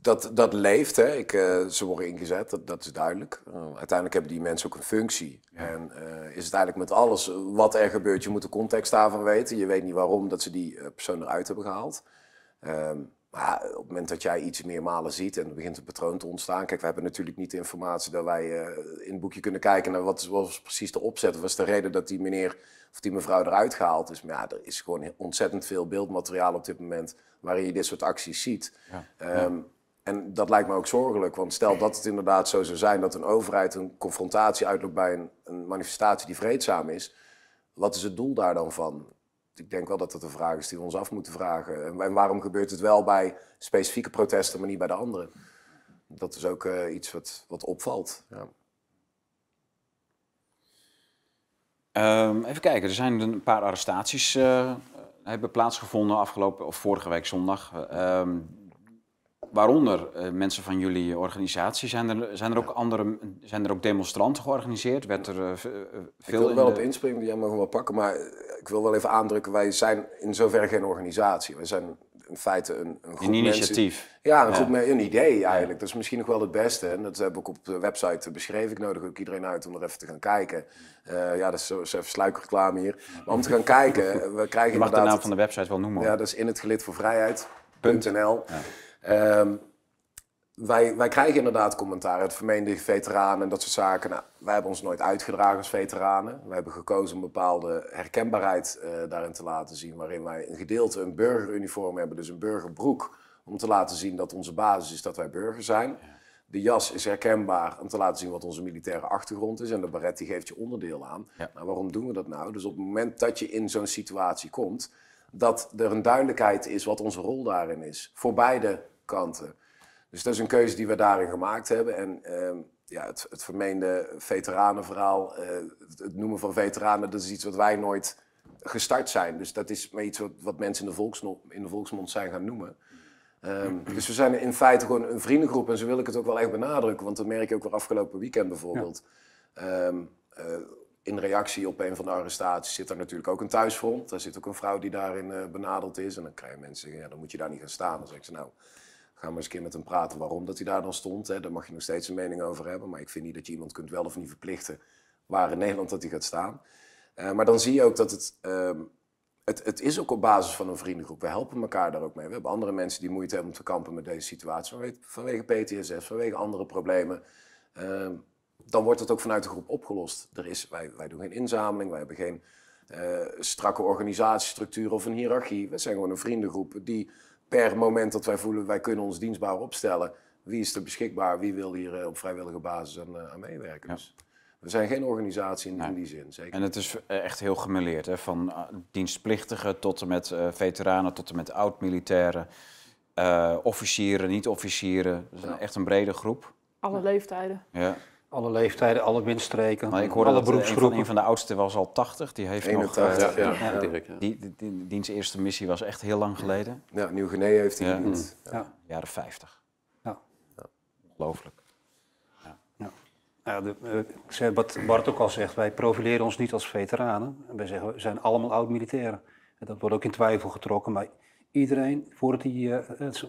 S5: dat, dat leeft. Hè. Ik, uh, ze worden ingezet, dat, dat is duidelijk. Uh, uiteindelijk hebben die mensen ook een functie. Ja. En uh, is het eigenlijk met alles wat er gebeurt, je moet de context daarvan weten. Je weet niet waarom dat ze die persoon eruit hebben gehaald. Um, maar op het moment dat jij iets meer malen ziet en er begint een patroon te ontstaan. Kijk, we hebben natuurlijk niet de informatie dat wij in het boekje kunnen kijken naar wat, wat was precies de opzet. Wat was de reden dat die meneer of die mevrouw eruit gehaald is. Maar ja, er is gewoon ontzettend veel beeldmateriaal op dit moment waarin je dit soort acties ziet. Ja. Um, en dat lijkt me ook zorgelijk, want stel dat het inderdaad zo zou zijn dat een overheid een confrontatie uitloopt bij een, een manifestatie die vreedzaam is, wat is het doel daar dan van? ik denk wel dat dat een vraag is die we ons af moeten vragen. En, waarom gebeurt het wel bij specifieke protesten, maar niet bij de andere? Dat is ook uh, iets wat, wat opvalt. Ja.
S1: Um, even kijken, er zijn een paar arrestaties uh, hebben plaatsgevonden afgelopen of vorige week zondag. Um, waaronder uh, mensen van jullie organisatie. Zijn er, zijn er ook andere, zijn er ook demonstranten georganiseerd? Werd er uh, veel
S5: Ik wil wel op inspringen, jij mag hem wel pakken, maar ik wil wel even aandrukken, wij zijn in zoverre geen organisatie. Wij zijn in feite een, een,
S1: een initiatief.
S5: ja, een, een idee eigenlijk. Dat is misschien nog wel het beste. En dat heb ik op de website beschreven. Ik nodig ook iedereen uit om er even te gaan kijken. Uh, ja, dat is, zo, even sluikreclame hier. Maar om te gaan kijken, we krijgen
S1: Je mag de naam van de website wel noemen.
S5: Ja, dat is in het gelid voor vrijheid.nl. Ja. Um, wij, wij krijgen inderdaad commentaar uit vermeende veteranen en dat soort zaken. Nou, wij hebben ons nooit uitgedragen als veteranen. We hebben gekozen een bepaalde herkenbaarheid uh, daarin te laten zien, waarin wij een gedeelte een burgeruniform hebben, dus een burgerbroek, om te laten zien dat onze basis is dat wij burger zijn. De jas is herkenbaar om te laten zien wat onze militaire achtergrond is. En de baret die geeft je onderdeel aan. Ja. Nou, waarom doen we dat nou? Dus op het moment dat je in zo'n situatie komt, dat er een duidelijkheid is wat onze rol daarin is. Voor beide kanten. Dus dat is een keuze die we daarin gemaakt hebben. En uh, ja, het, het vermeende veteranenverhaal, uh, het noemen van veteranen, dat is iets wat wij nooit gestart zijn. Dus dat is maar iets wat, wat mensen in de, volksmond, in de volksmond zijn gaan noemen. Um, dus we zijn in feite gewoon een vriendengroep en zo wil ik het ook wel echt benadrukken. Want dat merk je ook weer afgelopen weekend bijvoorbeeld. Ja. Um, uh, in reactie op een van de arrestaties zit er natuurlijk ook een thuisfront. Daar zit ook een vrouw die daarin uh, benadeld is. En dan krijgen mensen zeggen, ja, dan moet je daar niet gaan staan. Dan zeg ik ze, nou, Ga maar eens een keer met hem praten waarom dat hij daar dan stond. Hè. Daar mag je nog steeds een mening over hebben. Maar ik vind niet dat je iemand kunt wel of niet verplichten waar in Nederland dat hij gaat staan. Uh, maar dan zie je ook dat het, uh, het, het is ook op basis van een vriendengroep. We helpen elkaar daar ook mee. We hebben andere mensen die moeite hebben om te kampen met deze situatie. Vanwege PTSS, vanwege andere problemen. Uh, dan wordt het ook vanuit de groep opgelost. Er is, wij, wij doen geen inzameling, wij hebben geen uh, strakke organisatiestructuur of een hiërarchie. We zijn gewoon een vriendengroep die per moment dat wij voelen, wij kunnen ons dienstbaar opstellen. Wie is er beschikbaar? Wie wil hier eh, op vrijwillige basis aan, eh, aan meewerken? Dus we zijn geen organisatie in, in, die zin. Zeker.
S1: En het is eh, echt heel gemeleerd, hè? van dienstplichtigen tot en met veteranen, tot en met oud-militairen, uh, officieren, niet-officieren. Dus echt een brede groep.
S3: Alle leeftijden.
S4: Ja. Alle leeftijden, alle windstreken,
S1: maar ik hoorde alle beroepsgroepen. Een van, de oudste was al 80, die heeft
S5: 81, nog... Uh, ja,
S1: ja, ja, die, die, die, diens eerste missie was echt heel lang geleden.
S5: Ja, Nieuw-Guinea heeft hij gediend.
S1: Ja. Jaren 50. Ja. Ongelooflijk.
S4: Ja. Ja. De, uh, ik zei wat Bart ook al zegt, wij profileren ons niet als veteranen. Wij zeggen, we zijn allemaal oud-militairen. Dat wordt ook in twijfel getrokken, maar iedereen, voordat hij uh,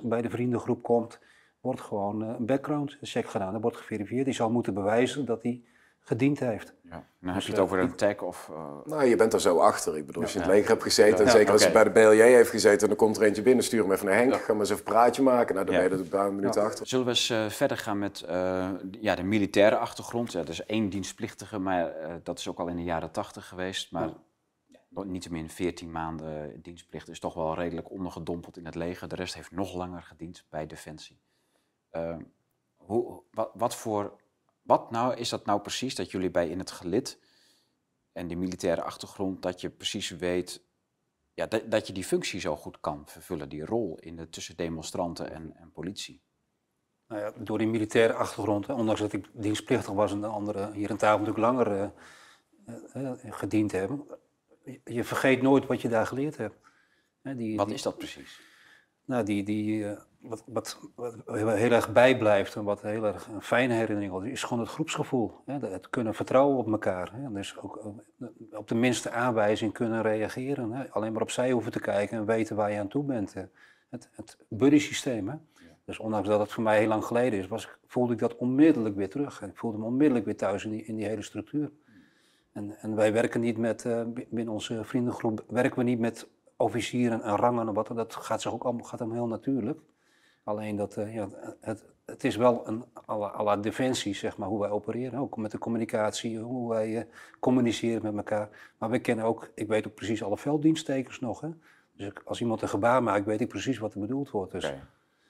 S4: bij de vriendengroep komt wordt gewoon eh, een background check gedaan. Er wordt geverifieerd. Die zal moeten bewijzen dat hij gediend heeft.
S1: Ja. Dan dus, heb je het over een tag of... Uh...
S5: Nou, je bent er zo achter. Ik bedoel, als je in het leger hebt gezeten, en zeker als je bij de BLJ heeft gezeten, dan komt er eentje binnen, stuur hem even naar Henk, ga maar eens even een praatje maken. Nou, dan ben je er een paar minuten achter.
S1: Zullen we eens uh, verder gaan met uh, ja, de militaire achtergrond? Ja, dat is één dienstplichtige, maar dat is ook al in de jaren tachtig geweest. Maar niettemin 14 maanden dienstplicht is toch wel redelijk ondergedompeld in het leger. De rest heeft nog langer gediend bij Defensie. Ehm, hoe, wat, wat, voor, wat nou is dat nou precies dat jullie bij in het gelid en die militaire achtergrond, dat je precies weet ja, dat, dat je die functie zo goed kan vervullen, die rol in de, tussen demonstranten en, en politie?
S4: Nou ja, door die militaire achtergrond, hè, ondanks dat ik dienstplichtig was en de anderen hier aan tafel natuurlijk langer uh, uh, gediend hebben, je vergeet nooit wat je daar geleerd hebt.
S1: Die, wat is dat precies?
S4: Nou, die, die, wat, wat, wat, heel erg bijblijft en wat heel erg een fijne herinnering is, is gewoon het groepsgevoel. Hè? Het kunnen vertrouwen op elkaar. Hè? Dus ook eh, op de minste aanwijzing kunnen reageren. Hè? Alleen maar opzij hoeven te kijken en weten waar je aan toe bent. Het, het buddy-systeem. Dus ondanks dat het voor mij heel lang geleden is, was, voelde ik dat onmiddellijk weer terug. Ik voelde me onmiddellijk weer thuis in die, in die hele structuur. En, en wij werken niet met, uh, binnen onze vriendengroep, werken we niet met officieren en rangen en wat. Dat gaat, zich ook allemaal, gaat hem heel natuurlijk. Alleen dat, uh, ja, het, het is wel een à la, defensie, zeg maar, hoe wij opereren. Ook met de communicatie, hoe wij uh, communiceren met elkaar. Maar we kennen ook, ik weet ook precies alle velddienststekens nog. Hè? Dus als iemand een gebaar maakt, weet ik precies wat er bedoeld wordt. Dus.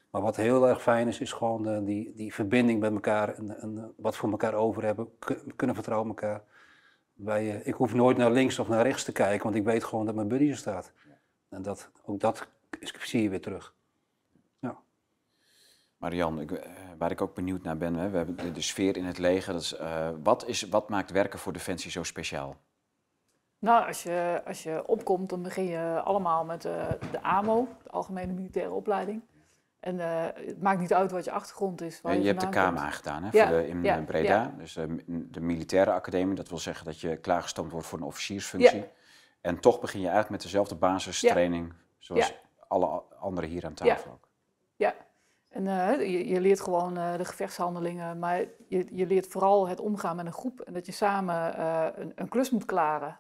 S4: Maar wat heel erg fijn is, is gewoon uh, die, die verbinding met elkaar en, en wat voor elkaar over hebben, kunnen vertrouwen elkaar. Wij, ik hoef nooit naar links of naar rechts te kijken, want ik weet gewoon dat mijn buddy er staat. En dat, ook dat zie je weer terug. Ja.
S1: Marian, ik, waar ik ook benieuwd naar ben, hè, we hebben de, sfeer in het leger. Dat is, wat, is, wat maakt werken voor Defensie zo speciaal?
S3: Nou, als je, als je opkomt, dan begin je allemaal met uh, de AMO, de Algemene Militaire Opleiding. En uh, het maakt niet uit wat je achtergrond is.
S1: Waar je, je hebt de KMA gedaan hè, ja, voor de, in ja, Breda, ja. dus uh, de militaire academie. Dat wil zeggen dat je klaargestoomd wordt voor een officiersfunctie. En toch begin je eigenlijk met dezelfde basistraining zoals alle anderen hier aan tafel ook.
S3: Ja, en je, je, leert gewoon de gevechtshandelingen, maar je, je, leert vooral het omgaan met een groep en dat je samen een, een klus moet klaren.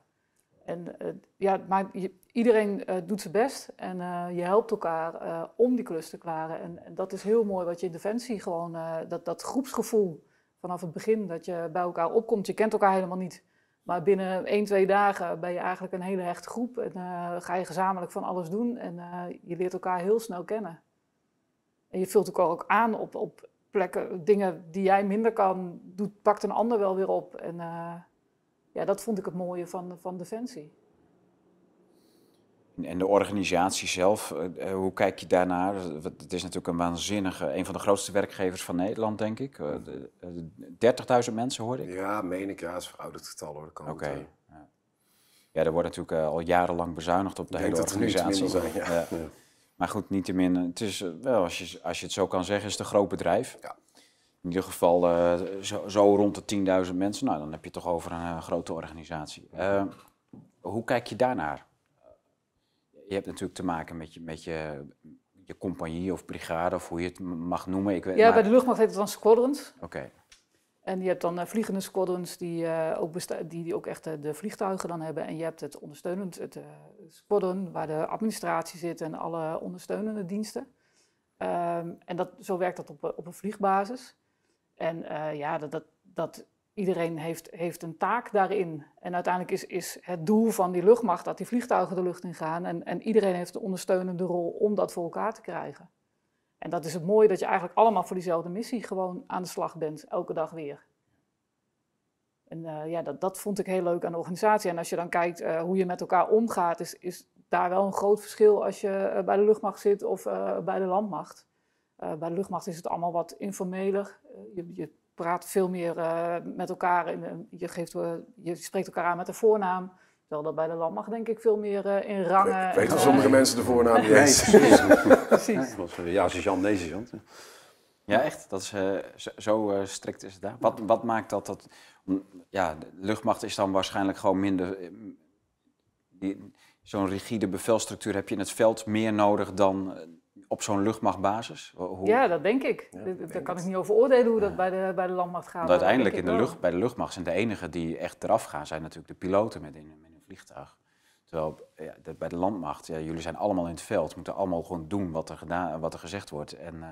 S3: En ja, maar iedereen doet zijn best en je helpt elkaar om die klus te klaren. En, en, dat is heel mooi wat je in Defensie gewoon, dat, dat groepsgevoel vanaf het begin, dat je bij elkaar opkomt. Je kent elkaar helemaal niet. Maar binnen één, twee dagen ben je eigenlijk een hele hechte groep en ga je gezamenlijk van alles doen en je leert elkaar heel snel kennen. En je vult elkaar ook aan op, op plekken, dingen die jij minder kan, doet, pakt een ander wel weer op. En ja, dat vond ik het mooie van, van Defensie.
S1: En de organisatie zelf, eh, eh, hoe kijk je daarnaar? Het is natuurlijk een waanzinnige, een van de grootste werkgevers van Nederland, denk ik. 30.000 eh, mensen hoorde ik.
S5: Ja, meen ik. Ja, dat is verouderd getal hoor.
S1: Oké. Ja. ja, er wordt natuurlijk al jarenlang bezuinigd op de hele organisatie. Zijn, ja. Ja. Maar goed, niettemin, het is wel, als je, als je het zo kan zeggen, is het een groot bedrijf. Ja in ieder geval uh, zo, zo, rond de 10.000 mensen. Nou, dan heb je toch over een uh, grote organisatie. Uh, hoe kijk je daarnaar? Je hebt natuurlijk te maken met je, met je, je compagnie of brigade, of hoe je het mag noemen. Ik
S3: weet, ja, bij de luchtmacht heet het dan squadrons. Oké. En je hebt dan vliegende squadrons die, ook die, die ook echt de vliegtuigen dan hebben. En je hebt het ondersteunend, het squadron, waar de administratie zit en alle ondersteunende diensten. Um, en dat, zo werkt dat op, op een vliegbasis. En ja, dat, dat, dat, iedereen heeft, heeft een taak daarin. En uiteindelijk is, is het doel van die luchtmacht dat die vliegtuigen de lucht in gaan. En, en iedereen heeft een ondersteunende rol om dat voor elkaar te krijgen. En dat is het mooie dat je eigenlijk allemaal voor diezelfde missie gewoon aan de slag bent, elke dag weer. En uh, ja, dat, dat vond ik heel leuk aan de organisatie. En als je dan kijkt uh, hoe je met elkaar omgaat, is, is daar wel een groot verschil als je bij de luchtmacht zit of bij de landmacht. bij de luchtmacht is het allemaal wat informeler. Eh, je, je, praat veel meer uh, met elkaar. In, je, geeft, uh, je spreekt elkaar aan met de voornaam. Terwijl dat bij de landmacht denk ik veel meer uh, in rangen.
S5: Ik weet wel sommige mensen de voornaam niet eens.
S2: precies. Ja, sergeant, nee, sergeant.
S1: Ja, echt? Dat is, zo, zo strikt is het daar. Wat, wat maakt dat dat... Ja, de luchtmacht is dan waarschijnlijk gewoon minder... Zo'n rigide bevelstructuur heb je in het veld meer nodig dan op zo'n luchtmachtbasis?
S3: Hoe... Ja, dat denk ik. Daar kan ik niet over oordelen hoe dat bij, de, bij de landmacht gaat.
S1: uiteindelijk in de lucht, bij de luchtmacht zijn de enigen die echt eraf gaan, zijn natuurlijk de piloten met in, met een vliegtuig. Terwijl ja, bij de landmacht, ja, jullie zijn allemaal in het veld, moeten allemaal gewoon doen wat er, gedaan, wat er gezegd wordt. En uh,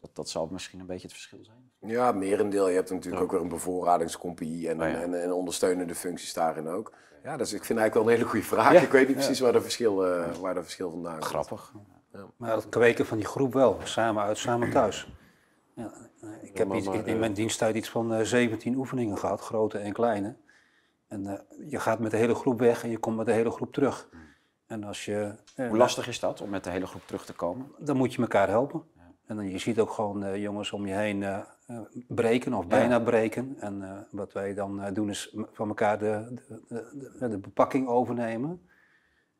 S1: dat, dat zal misschien een beetje het verschil zijn.
S5: Ja, merendeel. Je hebt natuurlijk ook weer een bevoorradingscompagnie en, oh, en, en, ondersteunende functies daarin ook. Ja, dus ik vind eigenlijk wel een hele goede vraag. Ik weet niet precies waar de verschil, uh, waar de verschil vandaan komt.
S1: Grappig.
S4: Ja. Maar dat kweken van die groep wel, samen uit, samen thuis. Ja, ik heb iets, in mijn diensttijd iets van uh, eh, 17 oefeningen gehad, grote en kleine. En uh, je gaat met de hele groep weg en je komt met de hele groep terug. En als je,
S1: uh, Hoe lastig is dat om met de hele groep terug te komen?
S4: Dan moet je elkaar helpen. En dan, je ziet ook gewoon jongens om je heen breken of bijna breken. En wat wij dan doen is van elkaar de, de, de, de bepakking overnemen.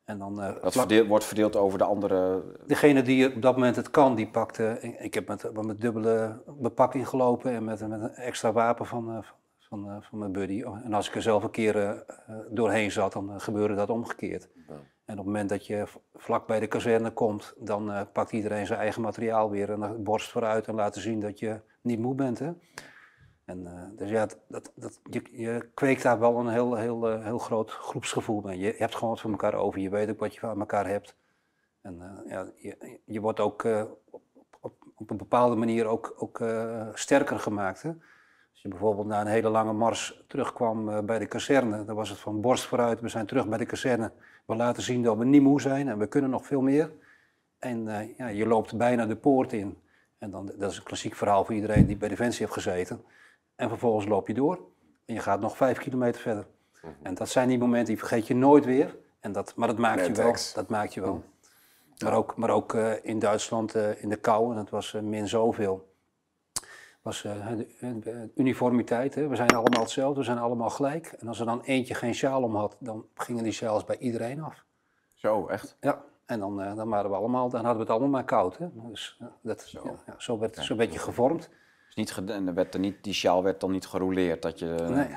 S1: En dan, uh, dat wordt verdeeld over de andere...
S4: Degene die op dat moment het kan, die pakte... Ik heb met, met dubbele bepakking gelopen en met, met een extra wapen van, uh, van, uh, van mijn buddy. En als ik er zelf een keer doorheen zat, dan gebeurde dat omgekeerd. En op het moment dat je vlak bij de kazerne komt, dan pakt iedereen zijn eigen materiaal weer en borst vooruit en laten zien dat je niet moe bent. Hè? En, uh, dus ja, dat, dat, je, je kweekt daar wel een heel, heel, uh, heel groot groepsgevoel bij. Je, hebt gewoon wat van elkaar over, je weet ook wat je van elkaar hebt. En uh, ja, je, je wordt ook op, op, op, een bepaalde manier ook, ook sterker gemaakt. Hè? Als je bijvoorbeeld na een hele lange mars terugkwam bij de kazerne, dan was het van borst vooruit, we zijn terug bij de kazerne. We laten zien dat we niet moe zijn en we kunnen nog veel meer. En ja, je loopt bijna de poort in. En dan, dat is een klassiek verhaal voor iedereen die bij Defensie heeft gezeten. En vervolgens loop je door en je gaat nog vijf kilometer verder. Mhm. En dat zijn die momenten die vergeet je nooit weer. En dat, maar dat maakt je wel. Dat maakt je wel. Mhm. Maar ook, maar ook uh, in Duitsland uh, in de kou, en dat was uh, min zoveel. Was uniformiteit. Hè? We zijn allemaal hetzelfde, we zijn allemaal gelijk. En als er dan eentje geen sjaal om had, dan gingen die sjaals bij iedereen af.
S1: Zo, echt?
S4: Ja. En dan, dan, waren we allemaal, dan hadden we het allemaal maar koud. Hè? Dus dat, zo. Ja, zo werd het zo'n beetje gevormd.
S1: Dus niet en werd er niet, die sjaal werd dan niet gerouleerd? Dat je,
S4: nee.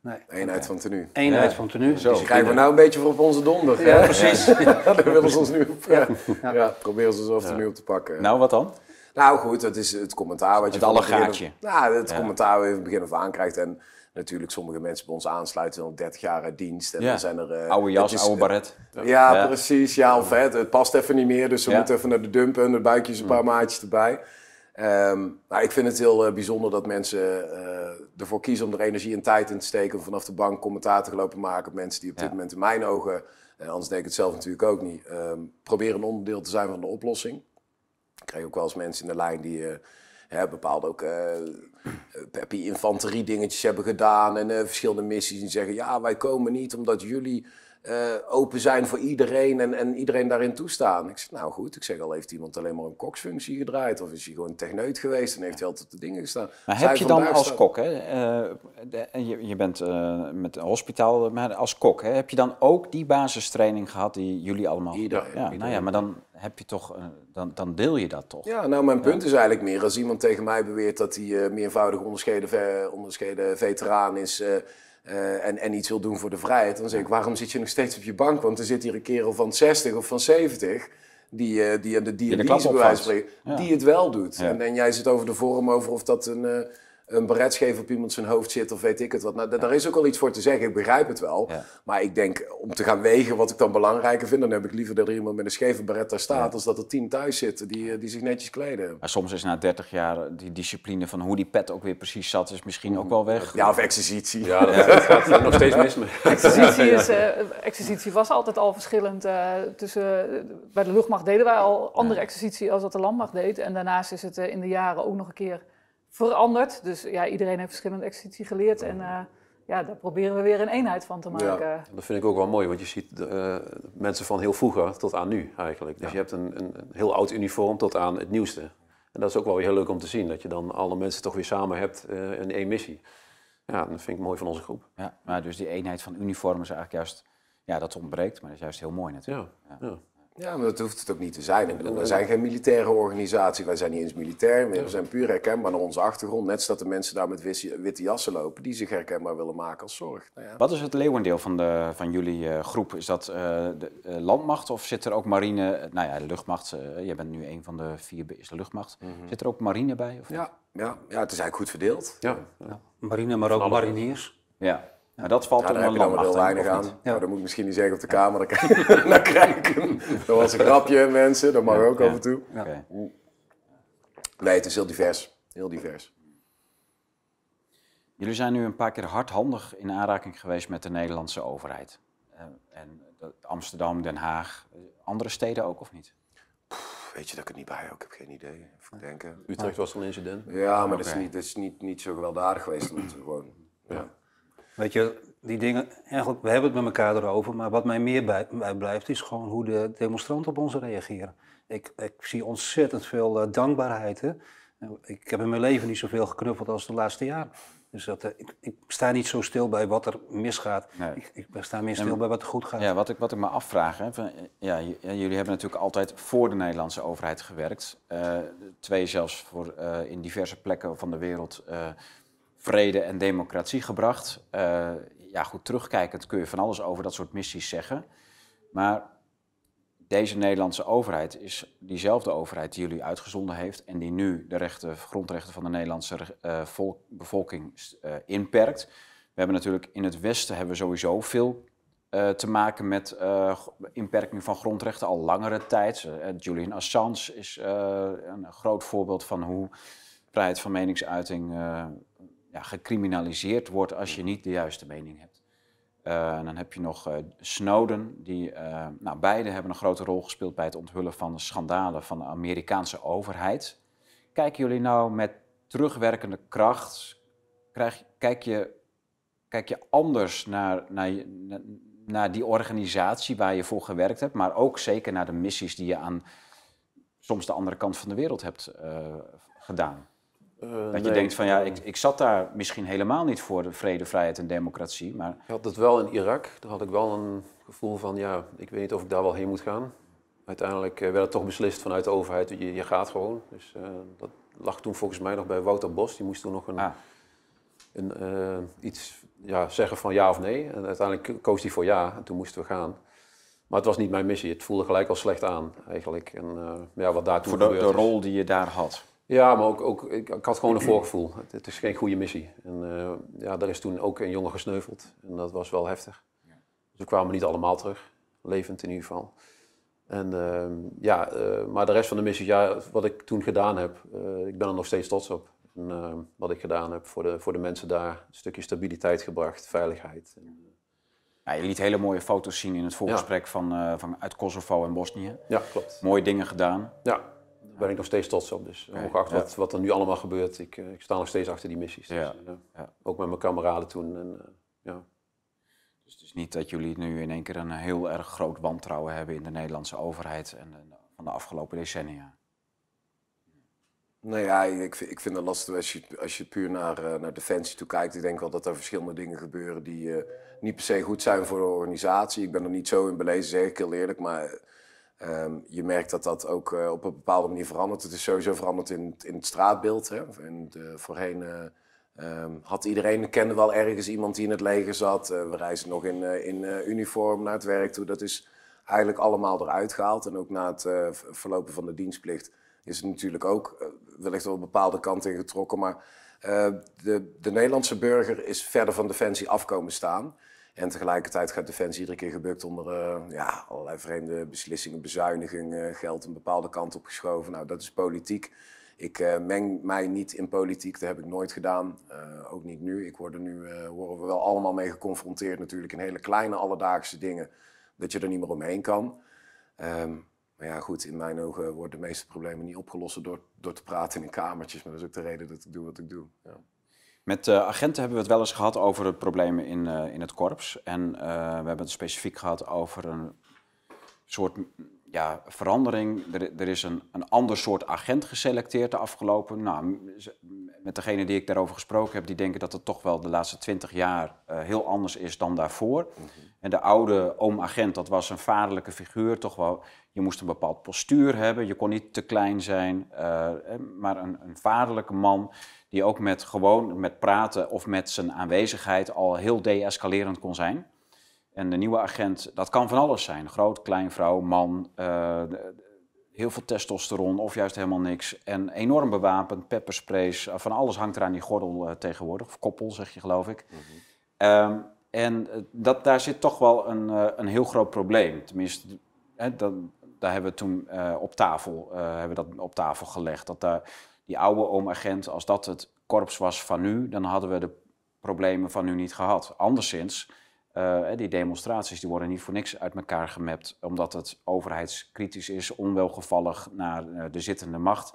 S5: nee. Eenheid van tenue.
S4: Eenheid van tenue.
S5: Zo. Dus krijgen we nou een beetje voor op onze donder.
S4: Ja, precies.
S5: ja, daar willen ze ons nu op, ja. Ja. proberen ze zelf tenue op te pakken.
S1: Nou, wat dan?
S5: Nou goed, dat is het commentaar wat je...
S1: Het allegaatje.
S5: Nou, het commentaar wat je van het begin af aan krijgt. En natuurlijk sommige mensen bij ons aansluiten al 30 jaar uit dienst. En
S1: ja.
S5: dan zijn er... Uh,
S1: oude jas, is, oude baret.
S5: Ja, ja, precies. Ja, of het, het past even niet meer. Dus ze moeten even naar de dumpen en de buikjes een paar maatjes erbij. Um, nou, ik vind het heel uh, bijzonder dat mensen uh, ervoor kiezen om er energie en tijd in te steken. Om vanaf de bank commentaar te lopen maken op mensen die op dit moment in mijn ogen, en anders denk ik het zelf natuurlijk ook niet, um, proberen een onderdeel te zijn van de oplossing. Ik krijg ook wel eens mensen in de lijn die uh, hè, bepaalde ook peppy infanterie dingetjes hebben gedaan en verschillende missies. Die zeggen, ja wij komen niet omdat jullie uh, open zijn voor iedereen en, en iedereen daarin toestaan. Ik zeg, nou goed, ik zeg al, heeft iemand alleen maar een koksfunctie gedraaid? Of is hij gewoon techneut geweest en heeft hij altijd de dingen gestaan?
S1: Maar heb je dan als kok, hè, uh, de, je, je bent uh, met een hospitaal, maar als kok, hè, heb je dan ook die basistraining gehad die jullie allemaal...
S5: Iedereen.
S1: Ja, iedereen. nou ja, maar dan heb je toch, dan, dan deel je dat toch?
S5: Ja, nou mijn punt is eigenlijk meer, als iemand tegen mij beweert dat hij meervoudig onderscheiden, onderscheiden veteraan is... Uh, en, en iets wil doen voor de vrijheid, dan zeg ik, waarom zit je nog steeds op je bank? Want er zit hier een kerel van 60 of van 70 die, uh, die aan de dialyse die het wel doet. En, en, jij zit over de vorm over of dat een, uh, een beretscheef op iemand zijn hoofd zit of weet ik het wat. Nou, daar is ook al iets voor te zeggen, ik begrijp het wel. Maar ik denk, om te gaan wegen wat ik dan belangrijker vind, dan heb ik liever dat er iemand met een scheve beret daar staat, als dat er tien thuis zitten die, die zich netjes kleden.
S1: Maar soms is na 30 jaar die discipline van hoe die pet ook weer precies zat, is misschien ook wel weg.
S5: Ja, of exercitie.
S2: Ja, dat gaat nog steeds mis.
S3: Exercitie, is, uh, exercitie was altijd al verschillend. Uh, tussen, uh, bij de luchtmacht deden wij al andere exercitie als dat de landmacht deed. En daarnaast is het in de jaren ook nog een keer veranderd. Dus ja, iedereen heeft verschillende exercitie geleerd. En uh, ja, daar proberen we weer een eenheid van te maken. Ja,
S2: dat vind ik ook wel mooi, want je ziet uh, mensen van heel vroeger tot aan nu eigenlijk. Dus ja. je hebt een, een, een, heel oud uniform tot aan het nieuwste. En dat is ook wel weer heel leuk om te zien, dat je dan alle mensen toch weer samen hebt uh, in één missie. Ja, dat vind ik mooi van onze groep.
S1: Ja, maar dus die eenheid van uniformen is eigenlijk juist, ja, dat ontbreekt, maar dat is juist heel mooi natuurlijk.
S2: Ja, ja.
S5: Ja, maar dat hoeft het ook niet te zijn. Ik bedoel, wij zijn geen militaire organisatie, wij zijn niet eens militair. We zijn puur herkenbaar naar onze achtergrond. Net zoals de mensen daar met witte jassen lopen, die zich herkenbaar willen maken als zorg. Nou ja.
S1: Wat is het leeuwendeel van, de, van jullie uh, groep? Is dat uh, de uh, landmacht of zit er ook marine, nou ja, de luchtmacht, jij bent nu een van de vier, is de luchtmacht. Mm -hmm. Zit er ook marine bij? Of
S5: ja, ja, ja, het is eigenlijk goed verdeeld.
S2: Ja.
S4: ja. Marine, maar ook mariniers.
S1: Ja. Maar dat valt onder
S5: heb je
S1: dan
S5: wel heel weinig aan. Ja. Maar dat moet ik misschien niet zeggen op de kamer. Dan krijg ik hem. Dat was een grapje, mensen. Dat mag ja, ook af en toe. Ja. Okay. Nee, het is heel divers. Heel divers.
S1: Jullie zijn nu een paar keer hardhandig in aanraking geweest met de Nederlandse overheid. Uh, en Amsterdam, Den Haag, andere steden ook of niet?
S5: Pff, weet je dat ik er niet bij ook? Ik heb geen idee. Even denken.
S2: Utrecht was een incident.
S5: Ja, maar okay. dat is, niet, dat is niet, niet zo gewelddadig geweest. Omdat we gewoon, ja.
S4: Weet je, die dingen, eigenlijk, we hebben het met elkaar erover, maar wat mij meer bij, bij blijft is gewoon hoe de demonstranten op ons reageren. Ik, ik zie ontzettend veel uh, dankbaarheid. Hè? Ik heb in mijn leven niet zoveel geknuffeld als de laatste jaren. Dus dat, uh, ik, ik, sta niet zo stil bij wat er misgaat. Nee. Ik, ik, sta meer stil bij wat er goed gaat.
S1: Ja, wat ik, wat ik me afvraag, hè, van, ja, jullie hebben natuurlijk altijd voor de Nederlandse overheid gewerkt. Uh, twee zelfs voor, in diverse plekken van de wereld vrede en democratie gebracht. Uh, ja, goed, terugkijkend kun je van alles over dat soort missies zeggen. Maar deze Nederlandse overheid is diezelfde overheid die jullie uitgezonden heeft en die nu de rechten, grondrechten van de Nederlandse volk, bevolking uh, inperkt. We hebben natuurlijk in het Westen hebben we sowieso veel te maken met inperking van grondrechten al langere tijd. Julian Assange is een groot voorbeeld van hoe vrijheid van meningsuiting ja, gecriminaliseerd wordt als je niet de juiste mening hebt. Uh, en dan heb je nog uh, Snowden, die, uh, nou, beide hebben een grote rol gespeeld bij het onthullen van de schandalen van de Amerikaanse overheid. Kijken jullie nou met terugwerkende kracht, krijg, kijk je kijk je anders naar, naar, naar die organisatie waar je voor gewerkt hebt, maar ook zeker naar de missies die je aan soms de andere kant van de wereld hebt gedaan? Uh, dat je denkt van ja, ik, ik zat daar misschien helemaal niet voor de vrede, vrijheid en democratie. Maar...
S2: Ik had het wel in Irak. Daar had ik wel een gevoel van ja, ik weet niet of ik daar wel heen moet gaan. Uiteindelijk werd het toch beslist vanuit de overheid, je, je gaat gewoon. Dus uh, dat lag toen volgens mij nog bij Wouter Bos. Die moest toen nog een, ah. een uh, iets ja, zeggen van ja of nee. En uiteindelijk koos hij voor ja en toen moesten we gaan. Maar het was niet mijn missie. Het voelde gelijk al slecht aan eigenlijk. En uh, ja, wat daar toen
S1: Voor de, de rol die je daar had.
S2: Ja, maar ook, ook ik, ik, had gewoon een voorgevoel. Het, het, is geen goede missie. En uh, ja, daar is toen ook een jongen gesneuveld. En dat was wel heftig. Ja. Dus we kwamen niet allemaal terug. Levend in ieder geval. En uh, ja, uh, maar de rest van de missie, ja, wat ik toen gedaan heb, ik ben er nog steeds trots op. En, wat ik gedaan heb voor de, voor de mensen daar. Een stukje stabiliteit gebracht, veiligheid. En,
S1: ja, je liet hele mooie foto's zien in het voorgesprek van, van, uit Kosovo en Bosnië.
S2: Ja, klopt.
S1: Mooie dingen gedaan.
S2: Ja, ben ik nog steeds trots op. Dus okay, ongeacht wat, wat er nu allemaal gebeurt, ik, eh, ik sta nog steeds achter die missies. Dus, ja. Uh, ook met mijn kameraden toen. En, uh, ja.
S1: Dus het is niet dat jullie nu in één keer een heel erg groot wantrouwen hebben in de Nederlandse overheid en van de afgelopen decennia.
S5: Nou ja, ik, ik vind het lastig als je, als je puur naar, naar Defensie toe kijkt. Ik denk wel dat er verschillende dingen gebeuren die niet per se goed zijn voor de organisatie. Ik ben er niet zo in belezen, zeg ik heel eerlijk. Maar Ehm, je merkt dat dat ook uh, op een bepaalde manier verandert. Het is sowieso veranderd in, in het straatbeeld. Hè? En de, voorheen uh, um, had iedereen, kende wel ergens iemand die in het leger zat. Uh, we reizen nog in, in uniform naar het werk toe. Dat is eigenlijk allemaal eruit gehaald. En ook na het verlopen van de dienstplicht is het natuurlijk ook wellicht wel een bepaalde kant in getrokken. Maar de, de Nederlandse burger is verder van Defensie afkomen staan. En tegelijkertijd gaat Defensie iedere keer gebukt onder uh, ja, allerlei vreemde beslissingen, bezuinigingen, geld een bepaalde kant op geschoven. Nou, dat is politiek. Ik uh, meng mij niet in politiek, dat heb ik nooit gedaan. Uh, ook niet nu. Ik word er nu, worden we wel allemaal mee geconfronteerd natuurlijk in hele kleine alledaagse dingen. Dat je er niet meer omheen kan. Um, maar ja, goed, in mijn ogen worden de meeste problemen niet opgelost door, door te praten in kamertjes. Maar dat is ook de reden dat ik doe wat ik doe. Ja.
S1: Met uh, agenten hebben we het wel eens gehad over de problemen in, uh, in het korps. En uh, we hebben het specifiek gehad over een soort ja, verandering. Er, er is een, een ander soort agent geselecteerd de afgelopen. Nou, met degene die ik daarover gesproken heb, die denken dat het toch wel de laatste twintig jaar heel anders is dan daarvoor. Mm -hmm. En de oude oom-agent, dat was een vaderlijke figuur, toch wel. Je moest een bepaald postuur hebben, je kon niet te klein zijn, maar een, een vaderlijke man die ook met gewoon met praten of met zijn aanwezigheid al heel deescalerend kon zijn. En de nieuwe agent, dat kan van alles zijn. Groot, klein, vrouw, man, uh, heel veel testosteron of juist helemaal niks. En enorm bewapend, peppersprays, uh, van alles hangt er aan die gordel uh, tegenwoordig. Of koppel, zeg je geloof ik. Mm -hmm. um, en dat, daar zit toch wel een, een heel groot probleem. Tenminste, hè, dat, daar hebben we toen op, tafel, hebben we dat op tafel gelegd. Dat daar die oude oom-agent, als dat het korps was van nu, dan hadden we de problemen van nu niet gehad. Anderszins, uh, die demonstraties die worden niet voor niks uit elkaar gemapt, omdat het overheidskritisch is, onwelgevallig naar uh, de zittende macht.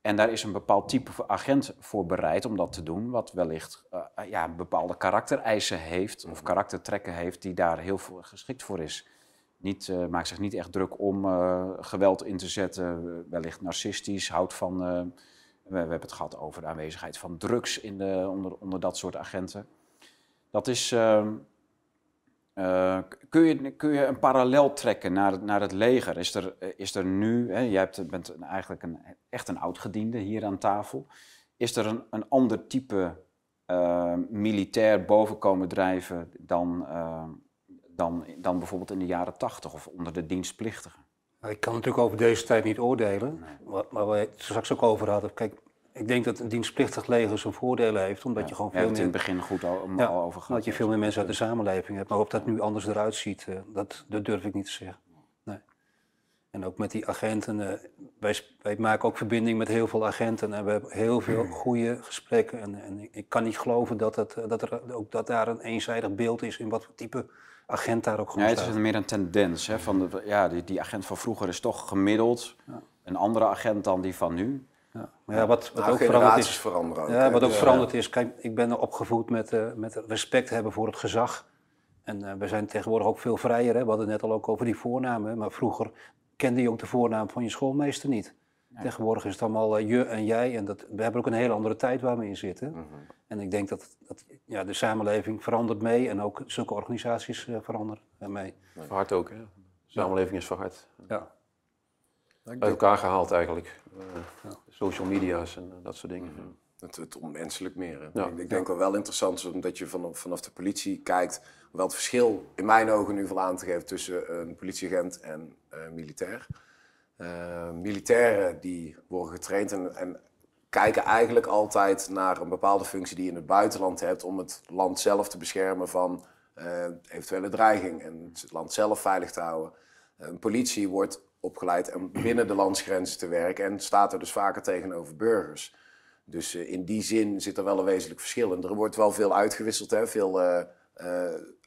S1: En daar is een bepaald type agent voor bereid om dat te doen, wat wellicht uh, ja, bepaalde karaktereisen heeft of karaktertrekken heeft die daar heel geschikt voor is. Niet, maakt zich niet echt druk om geweld in te zetten, wellicht narcistisch, houdt van we, hebben het gehad over de aanwezigheid van drugs in de, onder, onder dat soort agenten. Dat is. Uh, uh, kun, je, kun je een parallel trekken naar, naar het leger? Is er, is er nu, hè, jij bent eigenlijk een, echt een oudgediende hier aan tafel. Is er een, een ander type uh, militair bovenkomen drijven dan, ehm, dan, dan bijvoorbeeld in de jaren tachtig of onder de dienstplichtigen?
S4: Ik kan natuurlijk over deze tijd niet oordelen, maar waar we het straks ook over hadden. Kijk, ik denk dat een dienstplichtig leger zijn voordelen heeft, omdat
S1: ja,
S4: je gewoon
S1: veel meer... in het begin goed al, ja, al over gehad.
S4: Omdat je veel meer mensen uit de samenleving hebt. Maar of dat nu anders eruit ziet, uh, dat, dat durf ik niet te zeggen. Nee. En ook met die agenten, uh, wij, wij, maken ook verbinding met heel veel agenten en we hebben heel veel goede gesprekken. En, en ik kan niet geloven dat, het, dat, er, ook, dat daar een eenzijdig beeld is in wat voor type agent daar ook gewoon
S1: ja,
S4: het
S1: is meer een tendens. Hè, van de, ja, die, die agent van vroeger is toch gemiddeld ja. een andere agent dan die van nu.
S4: Ja. Maar ja, wat,
S5: wat nou, ook veranderd is, veranderen
S4: ja, wat ook veranderd is, kijk, ik ben opgevoed met, uh, met respect hebben voor het gezag. En uh, we zijn tegenwoordig ook veel vrijer. Hè? We hadden het net al ook over die voornamen. Maar vroeger kende je ook de voornaam van je schoolmeester niet. Tegenwoordig is het allemaal uh, je en jij. En dat, we hebben ook een hele andere tijd waar we in zitten. Mm -hmm. En ik denk dat, dat ja, de samenleving verandert mee. En ook zulke organisaties uh, veranderen mee.
S2: Verhard ook, hè? De samenleving is verhard. Ja. Uit elkaar gehaald eigenlijk. Uh, social media's en dat soort dingen. Mm
S5: Het, het onmenselijk meer. Ja. Ik, ik denk wel wel interessant is omdat je vanaf, vanaf de politie kijkt. Wel het verschil in mijn ogen nu wel aan te geven tussen een politieagent en uh, militair. Uh, militairen die worden getraind en, en, kijken eigenlijk altijd naar een bepaalde functie die je in het buitenland hebt om het land zelf te beschermen van eventuele dreiging en het land zelf veilig te houden. Een politie wordt opgeleid om binnen de landsgrenzen te werken en staat er dus vaker tegenover burgers. Dus in die zin zit er wel een wezenlijk verschil. Er wordt wel veel uitgewisseld. Hè? Veel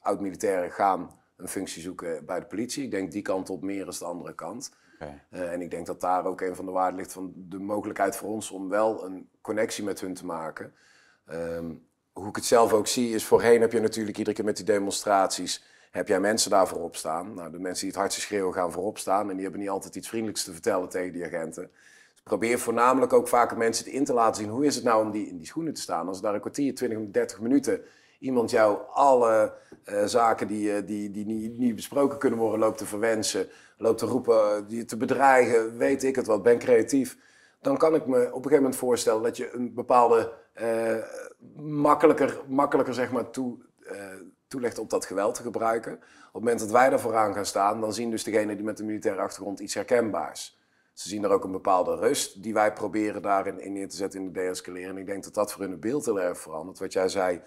S5: oud-militairen gaan een functie zoeken bij de politie. Ik denk die kant op meer dan de andere kant. Okay. en ik denk dat daar ook een van de waarden ligt van de mogelijkheid voor ons om wel een connectie met hun te maken. Um, hoe ik het zelf ook zie is, voorheen heb je natuurlijk iedere keer met die demonstraties heb jij mensen daar voorop staan. Nou, de mensen die het hardste schreeuwen gaan voorop staan en die hebben niet altijd iets vriendelijks te vertellen tegen die agenten. Dus probeer voornamelijk ook vaker mensen in te laten zien hoe is het nou om die, in die schoenen te staan. Als daar een kwartier, 20, 30 minuten iemand jou alle uh, zaken die, uh, die, die niet, niet, besproken kunnen worden loopt te verwensen, loopt te roepen, uh, die te bedreigen, weet ik het wat, ben creatief. Dan kan ik me op een gegeven moment voorstellen dat je een bepaalde makkelijker, makkelijker zeg maar, toe, toelegt op dat geweld te gebruiken. Op het moment dat wij daar vooraan gaan staan, dan zien dus degenen die met de militaire achtergrond iets herkenbaars. Ze zien er ook een bepaalde rust die wij proberen daarin in neer te zetten in de deescaleren. En ik denk dat dat voor hun beeld heel erg verandert. Wat jij zei,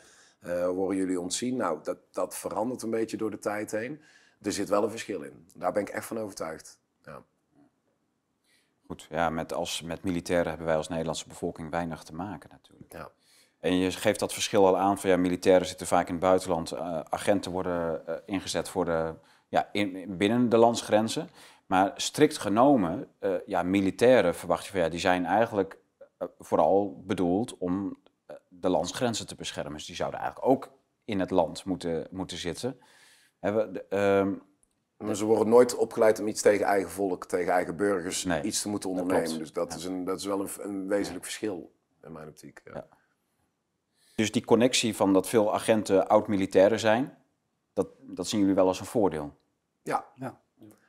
S5: uh, worden jullie ontzien? Nou, dat, dat verandert een beetje door de tijd heen. Er zit wel een verschil in. Daar ben ik echt van overtuigd. Ja.
S1: Goed, ja, met, als, met militairen hebben wij als Nederlandse bevolking weinig te maken natuurlijk. Ja. En je geeft dat verschil al aan van ja, militairen zitten vaak in het buitenland. Uh, agenten worden uh, ingezet voor de, ja, in, binnen de landsgrenzen. Maar strikt genomen, uh, ja, militairen verwacht je van ja, die zijn eigenlijk vooral bedoeld om de landsgrenzen te beschermen. Dus die zouden eigenlijk ook in het land moeten, moeten zitten. Hebben,
S5: ehm, maar ze worden nooit opgeleid om iets tegen eigen volk, tegen eigen burgers, nee, iets te moeten ondernemen. dus dat, ja. is een, dat is wel een, een wezenlijk verschil in mijn optiek. Ja. Ja.
S1: Dus die connectie van dat veel agenten oud-militairen zijn, dat, dat zien jullie wel als een voordeel?
S5: Ja, ja.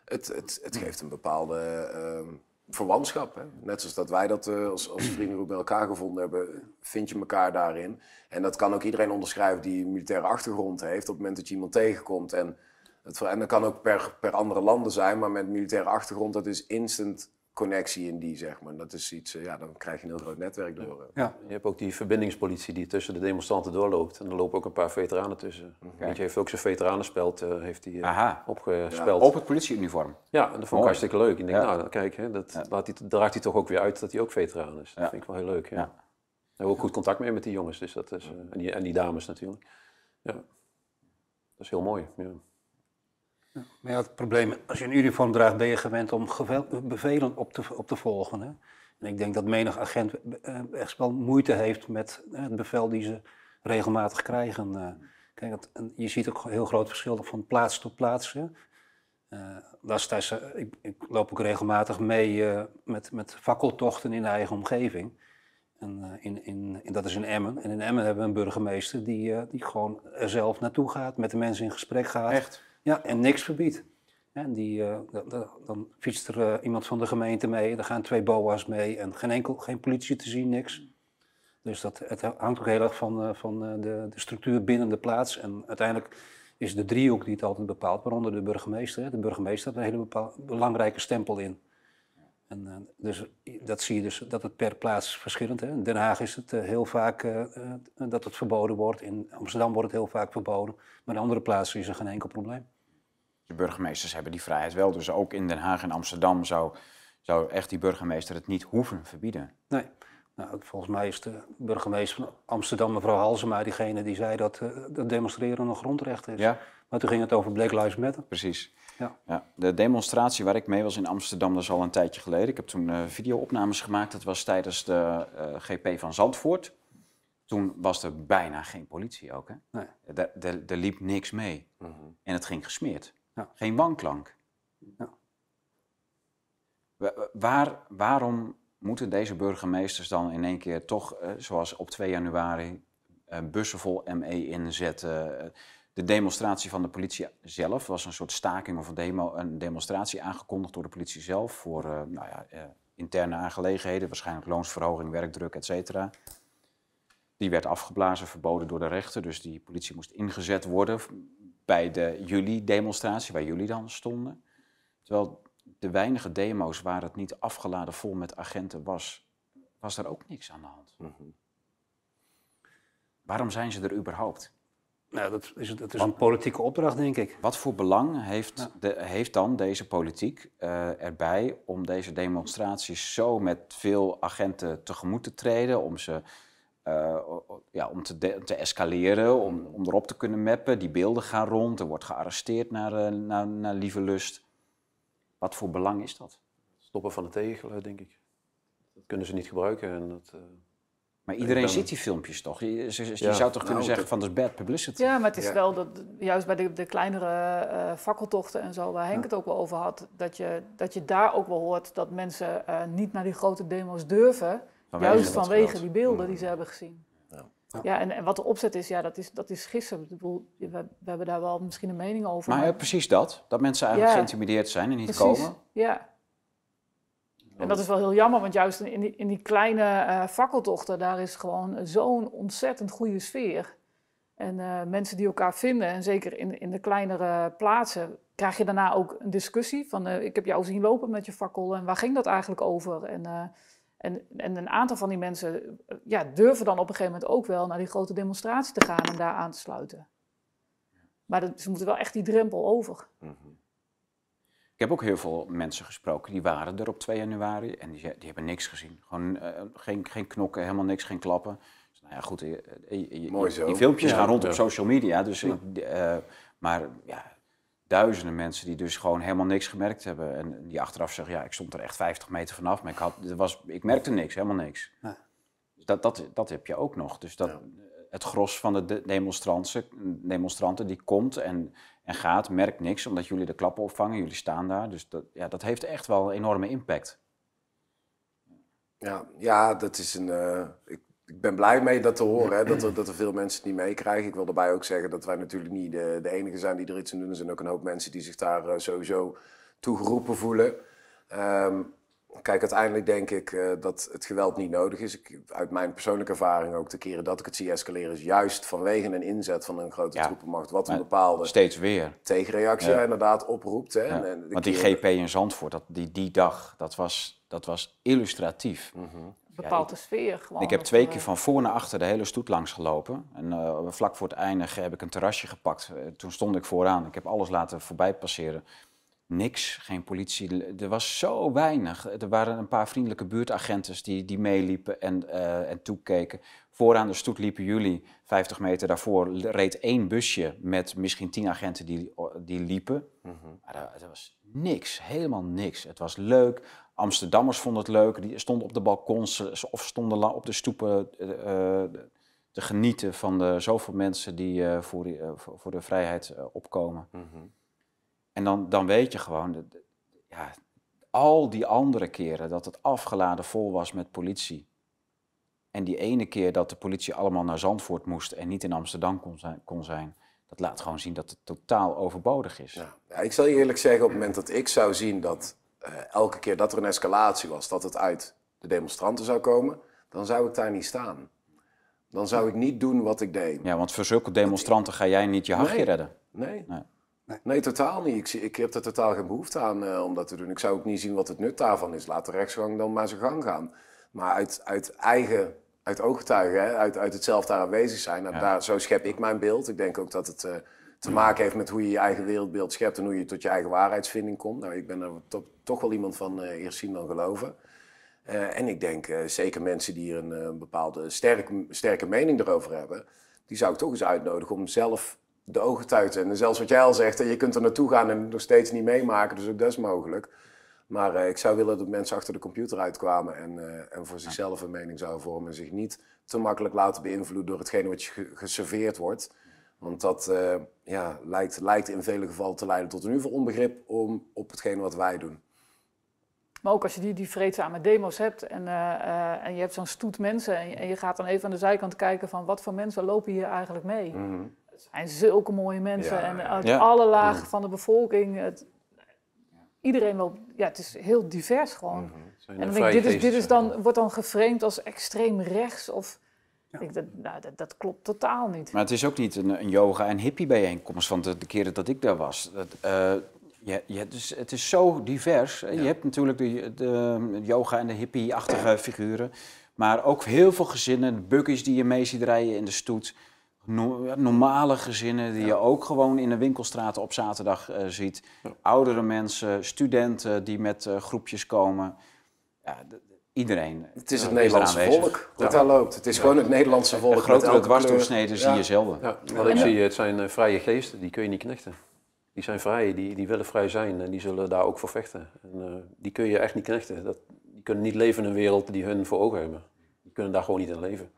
S5: Het, het, het geeft een bepaalde uh, verwantschap. Hè? Net zoals dat wij dat uh, als, als vriendengroep bij elkaar gevonden hebben, vind je elkaar daarin. En dat kan ook iedereen onderschrijven die een militaire achtergrond heeft. Op het moment dat je iemand tegenkomt. En, het, en dat kan ook per, per andere landen zijn, maar met militaire achtergrond, dat is instant connectie in die, zeg maar. Dat is iets, eh, ja, dan krijg je een heel groot netwerk door. Eh.
S2: Ja. Je hebt ook die verbindingspolitie die tussen de demonstranten doorloopt. En er lopen ook een paar veteranen tussen. Okay. je heeft ook zijn veteranenspeld uh, heeft hij, uh, opgespeld.
S1: Ja, op het politieuniform?
S2: Ja, en dat vond ik hartstikke leuk. Ik denk, nou, kijk, hè, dat laat hij, draagt hij toch ook weer uit dat hij ook veteraan is. Dat vind ik wel heel leuk, ja. We hebben ook goed contact mee met die jongens, dus dat is, en, die, en die dames natuurlijk. Ja, dat is heel mooi, ja.
S4: Maar ja, het probleem, als je een uniform draagt, ben je gewend om bevelen op te, op te volgen. Hè? En ik denk dat menig agent eh, echt wel moeite heeft met eh, het bevel die ze regelmatig krijgen. Eh. Kijk, je ziet ook een heel groot verschil van plaats tot plaats. Hè? Ik, ik, loop ook regelmatig mee met, met fakkeltochten in de eigen omgeving. En, in, in, in, dat is in Emmen. En in Emmen hebben we een burgemeester die, die gewoon er zelf naartoe gaat, met de mensen in gesprek gaat.
S1: Echt?
S4: Ja, en niks verbiedt. En die, uh, dan fietst er uh, iemand van de gemeente mee, er gaan twee boa's mee en geen, enkel, geen politie te zien, niks. Dus dat, het hangt ook heel erg van, uh, van de, de, structuur binnen de plaats. En uiteindelijk is de driehoek die het altijd bepaalt, waaronder de burgemeester. De burgemeester heeft een hele belangrijke stempel in. En, dus dat zie je dus dat het per plaats verschillend is. In Den Haag is het heel vaak dat het verboden wordt. In Amsterdam wordt het heel vaak verboden. Maar in andere plaatsen is er geen enkel probleem
S1: de burgemeesters hebben die vrijheid wel. Dus ook in Den Haag en Amsterdam zou, zou echt die burgemeester het niet hoeven verbieden.
S4: Nee, Nou, volgens mij is de burgemeester van Amsterdam, mevrouw Halsema, diegene die zei dat uh, dat demonstreren een grondrecht is. Ja. Maar toen ging het over Black Lives Matter.
S1: Precies. Ja. ja. De demonstratie waar ik mee was in Amsterdam, dat is al een tijdje geleden. Ik heb toen uh, videoopnames gemaakt. Dat was tijdens de uh, GP van Zandvoort. Toen was er bijna geen politie ook. Hè? Nee. Er liep niks mee. Mm -hmm. En het ging gesmeerd. Ja. Geen wanklank. Ja. Waar, waarom moeten deze burgemeesters dan in één keer toch, uh, zoals op 2 januari, uh, bussen vol ME inzetten? De demonstratie van de politie zelf was een soort staking of een, demo, een demonstratie aangekondigd door de politie zelf voor nou ja, interne aangelegenheden, waarschijnlijk loonsverhoging, werkdruk, et cetera. Die werd afgeblazen, verboden door de rechter, dus die politie moest ingezet worden bij de juli-demonstratie, waar jullie dan stonden. Terwijl de weinige demo's waar het niet afgeladen vol met agenten was, was er ook niks aan de hand. Mm -hmm. Waarom zijn ze er überhaupt?
S4: Nou, dat is, dat is een politieke opdracht, denk ik.
S1: Wat voor belang heeft, de, heeft dan deze politiek uh, erbij om deze demonstraties zo met veel agenten tegemoet te treden, om ze uh, ja, om te, te escaleren, om, om erop te kunnen mappen? Die beelden gaan rond, er wordt gearresteerd naar, uh, naar, naar lieve lust. Wat voor belang is dat?
S2: Stoppen van het tegengeluid, denk ik. Dat kunnen ze niet gebruiken. En dat, uh,
S1: maar iedereen ziet die filmpjes toch? Je, je, je zou toch kunnen nou, zeggen van dat is bad publicity?
S3: Ja, maar het is wel dat, juist bij de, de kleinere uh, fakkeltochten en zo, waar Henk het ook wel over had, dat je, dat je daar ook wel hoort dat mensen uh, niet naar die grote demo's durven, vanwege juist vanwege die beelden die ze hebben gezien. Ja, en, en, wat de opzet is, ja, dat is, dat is gissen. Ik bedoel, we, we, hebben daar wel misschien een mening over.
S1: Maar, maar... precies dat, dat mensen eigenlijk geïntimideerd zijn en niet precies. komen.
S3: Ja. En dat is wel heel jammer, want juist in die, in die kleine uh, fakkeltochten, daar is gewoon zo'n ontzettend goede sfeer. En uh, mensen die elkaar vinden, en zeker in, in de kleinere plaatsen, krijg je daarna ook een discussie van, uh, ik heb jou zien lopen met je fakkel en waar ging dat eigenlijk over? En en, en een aantal van die mensen ja, durven dan op een gegeven moment ook wel naar die grote demonstratie te gaan en daar aan te sluiten. Maar dat, ze moeten wel echt die drempel over. Mhm.
S1: Ik heb ook heel veel mensen gesproken die waren er op 2 januari en die, die hebben niks gezien. Gewoon uh, geen, geen knokken, helemaal niks, geen klappen. Dus, nou ja, goed, je, Mooi zo. die filmpjes gaan rond op social media. Dus, ja. uh, maar ja, duizenden mensen die dus gewoon helemaal niks gemerkt hebben. En die achteraf zeggen, ja, ik stond er echt 50 meter vanaf, maar ik, had, er was, ik merkte niks, helemaal niks. Ja. Dus dat, dat, dat heb je ook nog. Dus dat, het gros van de demonstranten, demonstranten die komt en, en gaat, merkt niks, omdat jullie de klappen opvangen, jullie staan daar. Dus dat, ja, dat heeft echt wel een enorme impact.
S5: Ja, ja dat is een. Uh, ik ik ben blij mee dat te horen, hè, dat, er, dat er veel mensen het niet meekrijgen. Ik wil daarbij ook zeggen dat wij natuurlijk niet de, de enige zijn die er iets aan doen. Er zijn ook een hoop mensen die zich daar uh, sowieso toegeroepen voelen. Um, kijk, uiteindelijk denk ik uh, dat het geweld niet nodig is. Ik, uit mijn persoonlijke ervaring ook de keren dat ik het zie escaleren... is juist vanwege een inzet van een grote ja, troepenmacht... wat een bepaalde
S1: steeds weer.
S5: tegenreactie ja. inderdaad oproept. Hè.
S1: Ja. En, Want die GP in Zandvoort, dat, die, die dag, dat was, dat was illustratief. Mm -hmm
S3: bepaalde sfeer. Gewoon
S1: ik heb twee keer van voor naar achter de hele stoet langs gelopen. En uh, vlak voor het einde heb ik een terrasje gepakt. Uh, toen stond ik vooraan. Ik heb alles laten voorbij passeren. Niks, geen politie. Er was zo weinig. Er waren een paar vriendelijke buurtagenten die, die meeliepen en, uh, en toekeken. Vooraan de stoet liepen jullie, 50 meter daarvoor, reed één busje met misschien tien agenten die, die liepen. Mm -hmm. Maar er was niks, helemaal niks. Het was leuk. Amsterdammers vonden het leuk, die stonden op de balkons of stonden op de stoepen uh, te genieten van de zoveel mensen die uh, voor, die, voor, de vrijheid opkomen. Mm -hmm. En dan, dan weet je gewoon, de, de, ja, al die andere keren dat het afgeladen vol was met politie. En die ene keer dat de politie allemaal naar Zandvoort moest en niet in Amsterdam kon zijn, kon zijn dat laat gewoon zien dat het totaal overbodig is.
S5: Ja. ja ik zal je eerlijk zeggen, op het moment dat ik zou zien dat uh, elke keer dat er een escalatie was, dat het uit de demonstranten zou komen, dan zou ik daar niet staan. Dan zou ik niet doen wat ik deed.
S1: Ja, want voor zulke demonstranten ga jij niet je hachje
S5: nee.
S1: redden.
S5: Nee. nee. Nee. nee. totaal niet. Ik, ik heb er totaal geen behoefte aan uh, om dat te doen. Ik zou ook niet zien wat het nut daarvan is. Laat de rechtsgang dan maar zijn gang gaan. Maar uit, uit eigen, uit ooggetuigen, hè, uit, uit het zelf daar aanwezig zijn, nou, ja. daar, zo schep ik mijn beeld. Ik denk ook dat het uh, te maken heeft met hoe je je eigen wereldbeeld schept en hoe je tot je eigen waarheidsvinding komt. Nou, ik ben er to toch wel iemand van uh, eerst zien dan geloven. en ik denk zeker mensen die een, een bepaalde sterke, sterke mening erover hebben, die zou ik toch eens uitnodigen om zelf de ogen te uiten. En zelfs wat jij al zegt, je kunt er naartoe gaan en het nog steeds niet meemaken, dus ook dat is mogelijk. Maar uh, ik zou willen dat mensen achter de computer uitkwamen en, uh, en voor zichzelf een mening zouden vormen. En zich niet te makkelijk laten beïnvloeden door hetgene wat je geserveerd wordt. Want dat uh, ja, lijkt, lijkt in vele gevallen te leiden tot een ieder onbegrip om, op hetgene wat wij doen.
S3: Maar ook als je die, die vreedzame demo's hebt en, en je hebt zo'n stoet mensen en je, en je, gaat dan even aan de zijkant kijken van wat voor mensen lopen hier eigenlijk mee. Mm -hmm. Het zijn zulke mooie mensen en uit alle lagen mhm. van de bevolking. Het, iedereen loopt, ja, het is heel divers gewoon. Mm -hmm. En dan denk ik, dit, is, dit is dan, wordt dan geframed als extreem rechts of... Ja. Ik, dat, nou, dat, dat, klopt totaal niet.
S1: Maar het is ook niet een, een yoga- en hippie-bijeenkomst van de, de keren dat ik daar was. Dat, uh, je, je, dus het is zo divers. Ja. Je hebt natuurlijk de, de, yoga- en de hippie-achtige figuren. Maar ook heel veel gezinnen, buggies die je mee ziet rijden in de stoet normale gezinnen die je ook gewoon in de winkelstraten op zaterdag uh, ziet. Oudere mensen, studenten die met uh, groepjes komen. Ja, iedereen.
S5: Het is het Nederlandse volk dat daar loopt. Het is gewoon het Nederlandse volk. Een
S1: grotere dwarsdoorsnede zie je zelden.
S2: Ja. Wat ik zie, het zijn uh, vrije geesten, die kun je niet knechten. Die zijn vrij, die, die willen vrij zijn en die zullen daar ook voor vechten. En, die kun je echt niet knechten. Dat, die kunnen niet leven in een wereld die hun voor ogen hebben. Die kunnen daar gewoon niet in leven.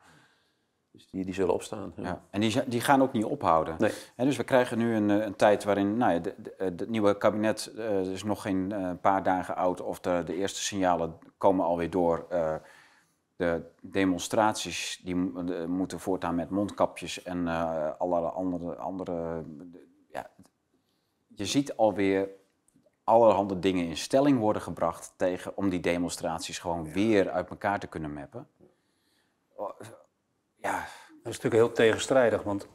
S2: Dus die, die zullen opstaan. Ja.
S1: En die, die gaan ook niet ophouden. Nee. En dus we krijgen nu een, een tijd waarin nou ja, het nieuwe kabinet uh, is nog geen uh, paar dagen oud of de, de eerste signalen komen alweer door. Uh, de demonstraties die moeten voortaan met mondkapjes en allerlei andere. andere ja, je ziet alweer allerhande dingen in stelling worden gebracht tegen, om die demonstraties gewoon weer uit elkaar te kunnen mappen
S4: ja, dat is natuurlijk heel tegenstrijdig, want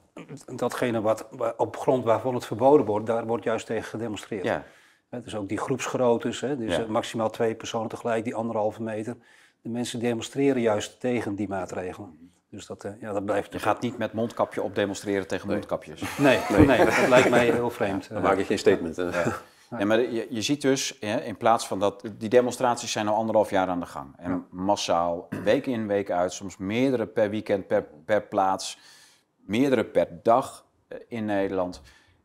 S4: datgene wat op grond waarvan het verboden wordt, daar wordt juist tegen gedemonstreerd. Ja. dus ook die groepsgroottes, hè, dus maximaal twee personen tegelijk, die anderhalve meter. De mensen demonstreren juist tegen die maatregelen. Dus dat, eh, ja, dat blijft...
S1: Je gaat niet met mondkapje op demonstreren tegen mondkapjes?
S4: Nee, nee, nee. dat lijkt mij heel vreemd.
S2: Dan maak je geen statement.
S1: Ja, maar je, je ziet dus, in plaats van dat, die demonstraties zijn al anderhalf jaar aan de gang. En massaal, week in, week uit, soms meerdere per weekend, per, per plaats, meerdere per dag eh, in Nederland.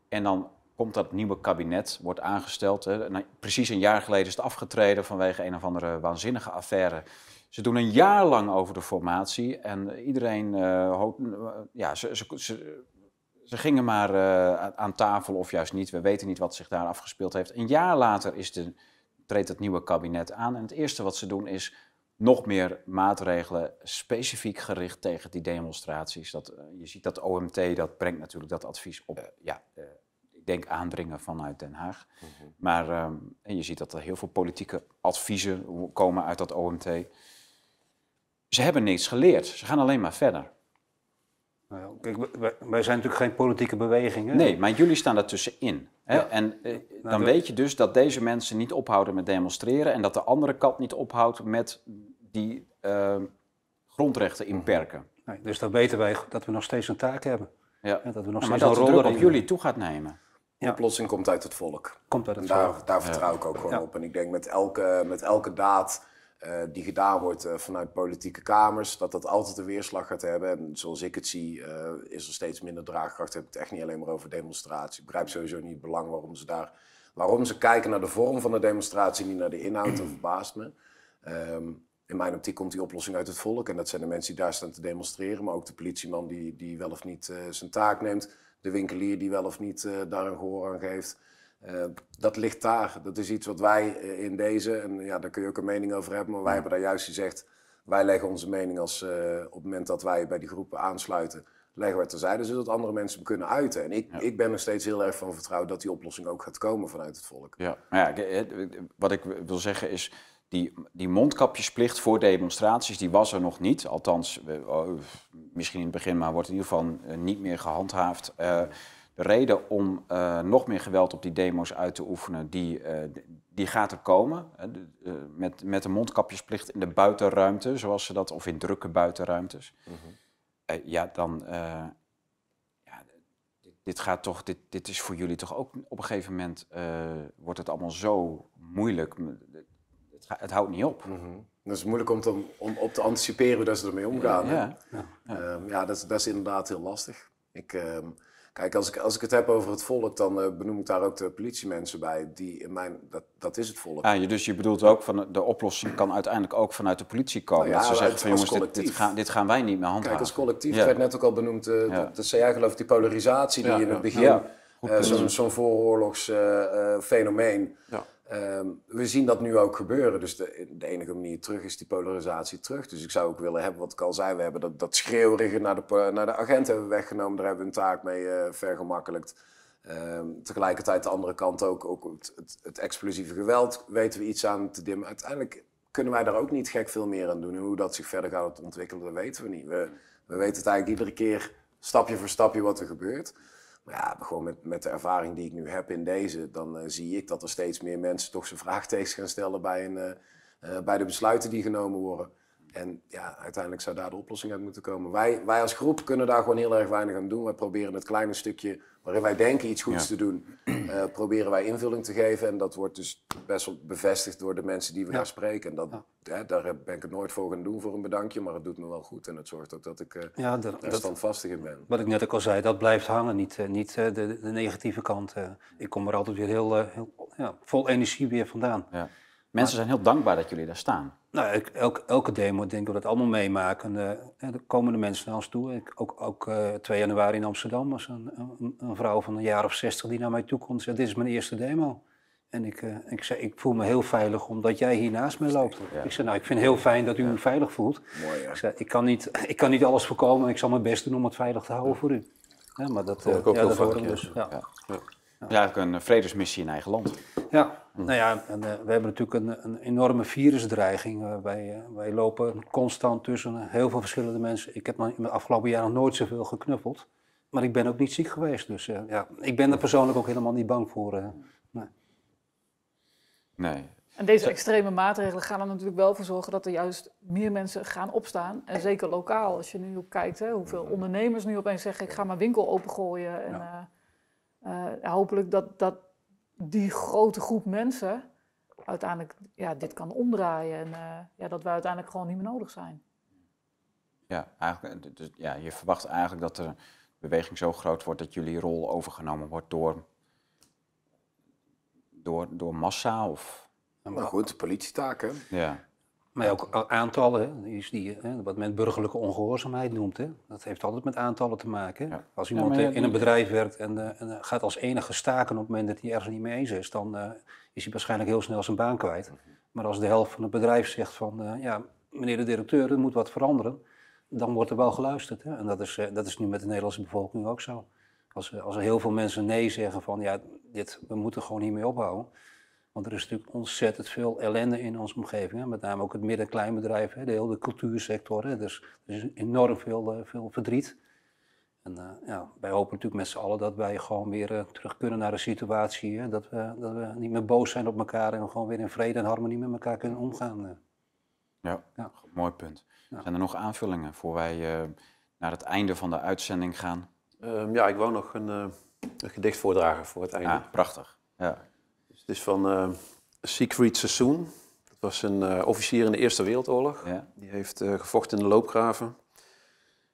S1: En dan komt dat nieuwe kabinet, wordt aangesteld. Hè. Nou, precies een jaar geleden is het afgetreden vanwege een of andere waanzinnige affaire. Ze doen een jaar lang over de formatie en iedereen, uh, ja, ze, ze, ze ze gingen maar uh, aan tafel of juist niet. We weten niet wat zich daar afgespeeld heeft. Een jaar later is de, treedt het nieuwe kabinet aan. En het eerste wat ze doen is nog meer maatregelen specifiek gericht tegen die demonstraties. Dat, uh, je ziet dat OMT, dat brengt natuurlijk dat advies op. Uh, ja, ik denk aandringen vanuit Den Haag. Mm -hmm. Maar um, en je ziet dat er heel veel politieke adviezen komen uit dat OMT. Ze hebben niets geleerd. Ze gaan alleen maar verder.
S4: Nou, kijk, wij, zijn natuurlijk geen politieke beweging. Hè?
S1: Nee, maar jullie staan tussenin. Hè? En eh, nou, dan weet je dus dat deze mensen niet ophouden met demonstreren en dat de andere kant niet ophoudt met die uh, grondrechten inperken.
S4: Nee, dus dan weten wij dat we nog steeds een taak hebben.
S1: Ja. En dat we nog steeds maar dat een rol op jullie toe gaat nemen.
S5: De oplossing komt uit het volk.
S4: Komt uit
S5: het
S4: volk.
S5: Daar, daar vertrouw ik ook gewoon op. En ik denk met elke, met elke daad uh, die gedaan wordt uh, vanuit politieke kamers, dat dat altijd een weerslag gaat hebben. En zoals ik het zie, uh, is er steeds minder draagkracht. Heb het echt niet alleen maar over demonstratie. Ik begrijp sowieso niet het belang waarom ze daar, waarom ze kijken naar de vorm van de demonstratie, niet naar de inhoud. Dat verbaast me. Um, in mijn optiek komt die oplossing uit het volk. En dat zijn de mensen die daar staan te demonstreren, maar ook de politieman die, die wel of niet zijn taak neemt. De winkelier die wel of niet daar een gehoor aan geeft. Uh, dat ligt daar. Dat is iets wat wij eh, in deze, en ja, daar kun je ook een mening over hebben, maar wij hebben daar juist gezegd, wij leggen onze mening als uh, op het moment dat wij bij die groepen aansluiten, leggen we terzijde, zodat andere mensen hem kunnen uiten. En ik, ik ben er steeds heel erg van vertrouwd dat die oplossing ook gaat komen vanuit het volk.
S1: Ja, maar ja, wat ik wil zeggen is, die, die mondkapjesplicht voor demonstraties, die was er nog niet. Althans, oh, misschien in het begin, maar wordt in ieder geval niet meer gehandhaafd. Uh, de reden om uh, nog meer geweld op die demo's uit te oefenen, die, uh, die gaat er komen. Uh, met, met een mondkapjesplicht in de buitenruimte, zoals ze dat, of in drukke buitenruimtes. Mm -hmm. ja, dan. ja, dit, dit, gaat toch, dit, dit is voor jullie toch ook op een gegeven moment. wordt het allemaal zo moeilijk. Het, het houdt niet op. Mm -hmm.
S5: Dat is moeilijk om, te, om op te anticiperen hoe dat ze ermee omgaan. Ja, ja. Ehm, ja dat, dat, is inderdaad heel lastig. Ik, ehm, kijk, als ik, als ik het heb over het volk, dan uh, benoem ik daar ook de politiemensen bij. Die in mijn, dat, dat is het volk.
S1: Ah, dus je bedoelt ook van de oplossing kan uiteindelijk ook vanuit de politie komen. Nou ja, dat ze zeggen van jongens, dit, dit, gaan, dit gaan wij niet meer handhaven.
S5: Kijk, als collectief, het werd net ook al benoemd, uh, dat, dat zei jij geloof die polarisatie die in het begin, uh, zo'n zo vooroorlogs Ehm, we zien dat nu ook gebeuren. Dus de, de, enige manier terug is die polarisatie terug. Dus ik zou ook willen hebben, wat ik al zei, we hebben dat, dat naar de, naar de agent hebben weggenomen. Daar hebben we een taak mee uh, vergemakkelijkt. Ehm, tegelijkertijd de andere kant ook, ook het, het, explosieve geweld weten we iets aan te dimmen. Uiteindelijk kunnen wij daar ook niet gek veel meer aan doen. En hoe dat zich verder gaat ontwikkelen, dat weten we niet. We, we weten het eigenlijk iedere keer stapje voor stapje wat er gebeurt. Ja, gewoon met, met de ervaring die ik nu heb in deze, dan uh, zie ik dat er steeds meer mensen toch zijn vraagtekens gaan stellen bij, een, uh, uh, bij de besluiten die genomen worden. En ja, uiteindelijk zou daar de oplossing uit moeten komen. Wij, wij als groep kunnen daar gewoon heel erg weinig aan doen. Wij proberen het kleine stukje waarin wij denken iets goeds te doen, uh, proberen wij invulling te geven. En dat wordt dus best wel bevestigd door de mensen die we daar spreken. En dat, ja. daar ben ik het nooit voor gaan doen voor een bedankje, maar het doet me wel goed. En het zorgt ook dat ik uh, ja, dat, er standvastig in ben.
S4: Wat ik net ook al zei, dat blijft hangen, niet, uh, niet de, de, negatieve kant. ik kom er altijd weer heel, heel ja, vol energie weer vandaan. Ja.
S1: Mensen zijn heel dankbaar dat jullie daar staan.
S4: Nou, elke, elke demo denken we dat allemaal meemaken. Uh, er komen de mensen naar ons toe. Ik, ook ook uh, 2 januari in Amsterdam was een, een, een, vrouw van een jaar of 60 die naar mij toe komt en zei: Dit is mijn eerste demo. En ik, uh, ik zei: Ik voel me heel veilig omdat jij hier naast me loopt. Ik zei: Nou, ik vind het heel fijn dat u u veilig voelt. Mooi, ja. Ik zei: ik kan, niet, ik kan niet alles voorkomen. Ik zal mijn best doen om het veilig te houden voor u. Ja, maar dat,
S2: uh, ja, dat dus. Ja.
S1: Een vredesmissie in eigen land.
S4: Ja, nou ja, en, uh, we hebben natuurlijk een, een enorme virusdreiging. Uh, wij, uh, wij lopen constant tussen heel veel verschillende mensen. Ik heb in het afgelopen jaar nog nooit zoveel geknuffeld. Maar ik ben ook niet ziek geweest. Dus ja, ik ben er persoonlijk ook helemaal niet bang voor. nee.
S1: nee.
S3: En deze extreme maatregelen gaan er natuurlijk wel voor zorgen dat er juist meer mensen gaan opstaan. En zeker lokaal, als je nu ook kijkt, hè, hoeveel ondernemers nu opeens zeggen: ik ga mijn winkel opengooien. En, ja. Hopelijk dat, dat die grote groep mensen uiteindelijk ja, dit kan omdraaien. En uh, ja, dat wij uiteindelijk gewoon niet meer nodig zijn.
S1: Ja, eigenlijk, dus, ja, je verwacht eigenlijk dat de beweging zo groot wordt dat jullie rol overgenomen wordt door, door, door massa of...
S5: Maar goed, politietaken.
S4: Ja. Maar ook aantallen, die, die, wat men burgerlijke ongehoorzaamheid noemt. Hè. Dat heeft altijd met aantallen te maken. Als iemand in een bedrijf werkt en, uh, en, gaat als enige staken op het moment dat hij ergens niet mee eens is, dan uh, is hij waarschijnlijk heel snel zijn baan kwijt. Maar als de helft van het bedrijf zegt van, uh, ja, meneer de directeur, er moet wat veranderen, dan wordt er wel geluisterd. Hè. En dat is, dat is nu met de Nederlandse bevolking ook zo. Als, als er heel veel mensen nee zeggen van, ja, dit, we moeten gewoon hiermee ophouden want er is natuurlijk ontzettend veel ellende in onze omgeving. Hè? Met name ook het midden- en kleinbedrijf, hè? de hele cultuursector. Hè? Dus er is enorm veel, uh, veel verdriet. En uh, ja, wij hopen natuurlijk met z'n allen dat wij gewoon weer uh, terug kunnen naar een situatie. Hè? Dat, we, dat we niet meer boos zijn op elkaar en gewoon weer in vrede en harmonie met elkaar kunnen omgaan.
S1: Ja, ja. mooi punt. Ja. Zijn er nog aanvullingen voor wij naar het einde van de uitzending gaan?
S2: Um, ja, ik wou nog een, een, gedicht voordragen voor het einde.
S1: Ah, prachtig. Ja.
S2: Het is van uh, Siegfried Sassoon. Dat was een uh, officier in de Eerste Wereldoorlog. Ja. Die heeft uh, gevochten in de loopgraven.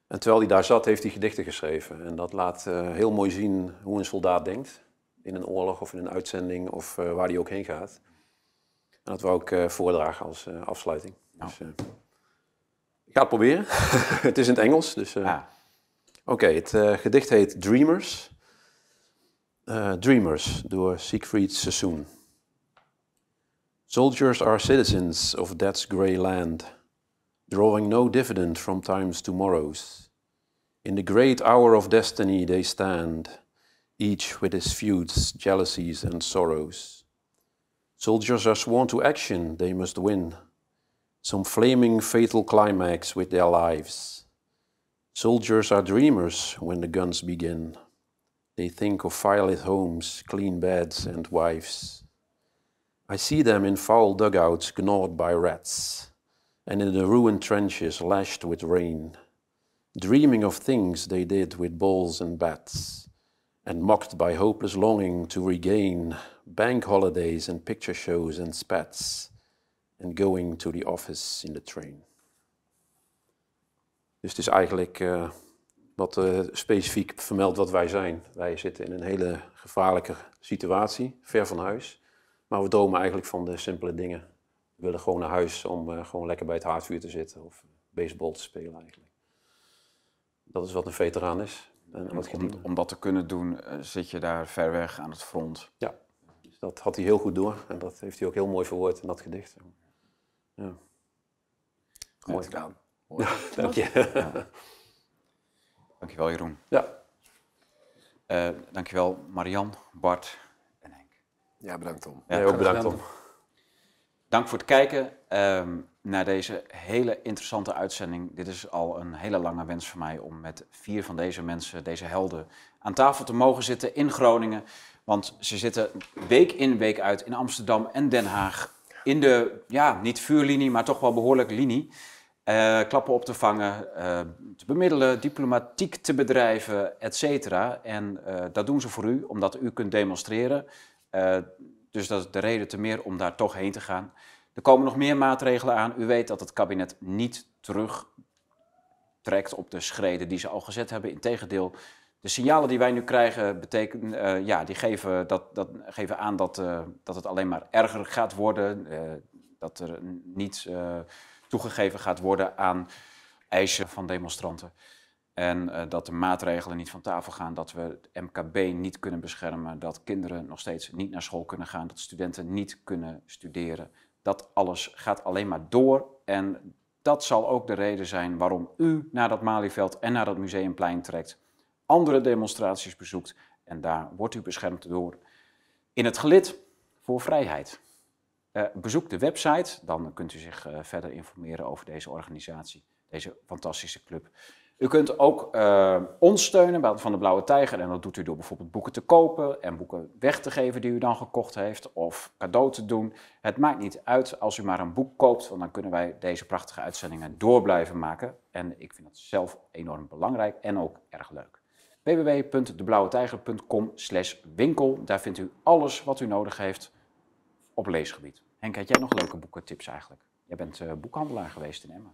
S2: En terwijl hij daar zat, heeft hij gedichten geschreven. En dat laat heel mooi zien hoe een soldaat denkt. In een oorlog of in een uitzending of waar hij ook heen gaat. En dat wou ik voordragen als afsluiting. Nou. Dus, ik ga het proberen. het is in het Engels. Dus, ah. Oké, okay, het gedicht heet Dreamers. Uh, Dreamers door Siegfried Sassoon. Soldiers are citizens of death's grey land, drawing no dividend from time's tomorrows. In the great hour of destiny they stand, each with his feuds, jealousies, and sorrows. Soldiers are sworn to action, they must win some flaming fatal climax with their lives. Soldiers are dreamers when the guns begin. They think of firelit homes, clean beds, and wives. I see them in foul dugouts gnawed by rats, and in the ruined trenches lashed with rain, dreaming of things they did with balls and bats, and mocked by hopeless longing to regain bank holidays and picture shows and spats, and going to the office in the train. Dus het is eigenlijk uh, wat uh, specifiek vermeldt wat wij zijn. Wij zitten in een hele gevaarlijke situatie, ver van huis. Maar we dromen eigenlijk van de simpele dingen. We willen gewoon naar huis om uh, gewoon lekker bij het haardvuur te zitten of baseball te spelen eigenlijk. Dat is wat een veteraan is.
S1: En wat om, om, dat te kunnen doen, zit je daar ver weg aan het front.
S2: Ja, dus dat had hij heel goed door. En dat heeft hij ook heel mooi verwoord in dat gedicht. Ja.
S5: Mooi gedaan.
S2: Dank je. Ja.
S1: Dankjewel Jeroen.
S2: Ja.
S1: Uh, dankjewel Marian, Bart en Henk.
S5: Ja, bedankt Tom.
S2: Ja, ook bedankt Tom.
S1: Dank voor het kijken uh, naar deze hele interessante uitzending. Dit is al een hele lange wens voor mij om met vier van deze mensen, deze helden, aan tafel te mogen zitten in Groningen. Want ze zitten week in, week uit in Amsterdam en Den Haag. In de, ja, niet vuurlinie, maar toch wel behoorlijk linie. Uh, klappen op te vangen, uh, te bemiddelen, diplomatiek te bedrijven, et cetera. En uh, dat doen ze voor u, omdat u kunt demonstreren. dus dat is de reden te meer om daar toch heen te gaan. Er komen nog meer maatregelen aan. U weet dat het kabinet niet terugtrekt op de schreden die ze al gezet hebben. Integendeel, de signalen die wij nu krijgen, ja, die geven, dat, dat, geven aan dat, dat het alleen maar erger gaat worden. dat er niet toegegeven gaat worden aan eisen van demonstranten. En uh, dat de maatregelen niet van tafel gaan, dat we het MKB niet kunnen beschermen, dat kinderen nog steeds niet naar school kunnen gaan, dat studenten niet kunnen studeren. Dat alles gaat alleen maar door. En dat zal ook de reden zijn waarom u naar dat Malieveld en naar dat Museumplein trekt, andere demonstraties bezoekt en daar wordt u beschermd door in het gelid voor vrijheid. Uh, bezoek de website, dan kunt u zich uh, verder informeren over deze organisatie, deze fantastische club. U kunt ook uh, ons steunen van de Blauwe Tijger en dat doet u door bijvoorbeeld boeken te kopen en boeken weg te geven die u dan gekocht heeft of cadeau te doen. Het maakt niet uit als u maar een boek koopt, want dan kunnen wij deze prachtige uitzendingen door blijven maken. En ik vind dat zelf enorm belangrijk en ook erg leuk www.deblauwetijger.com winkel. Daar vindt u alles wat u nodig heeft op leesgebied. Henk, had jij nog leuke boekentips eigenlijk? Jij bent uh, boekhandelaar geweest in Emma.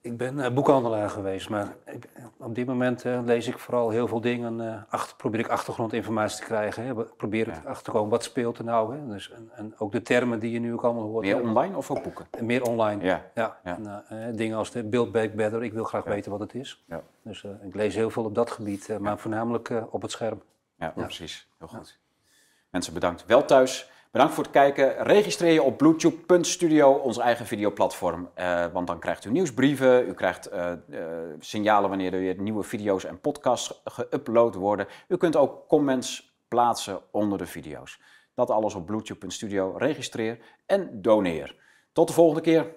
S4: Ik ben uh, boekhandelaar geweest, maar ik, op dit moment uh, lees ik vooral heel veel dingen. Achter, probeer ik achtergrondinformatie te krijgen. Hè. Probeer ja. achter te komen, wat speelt er nou? Hè. Dus, en, en, ook de termen die je nu ook allemaal hoort.
S1: Meer online of ook boeken?
S4: meer online,
S1: ja.
S4: ja. ja. En, dingen als de Build Back Better, ik wil graag weten wat het is. Ja. Dus ik lees heel veel op dat gebied, maar voornamelijk op het scherm.
S1: Ja, precies. Heel goed. Mensen bedankt. Wel thuis. Bedankt voor het kijken. Registreer je op bluetooth.studio, ons eigen videoplatform. Uh, want dan krijgt u nieuwsbrieven, u krijgt uh, uh, signalen wanneer er weer nieuwe video's en podcasts geüpload worden. U kunt ook comments plaatsen onder de video's. Dat alles op bluetooth.studio. Registreer en doneer. Tot de volgende keer.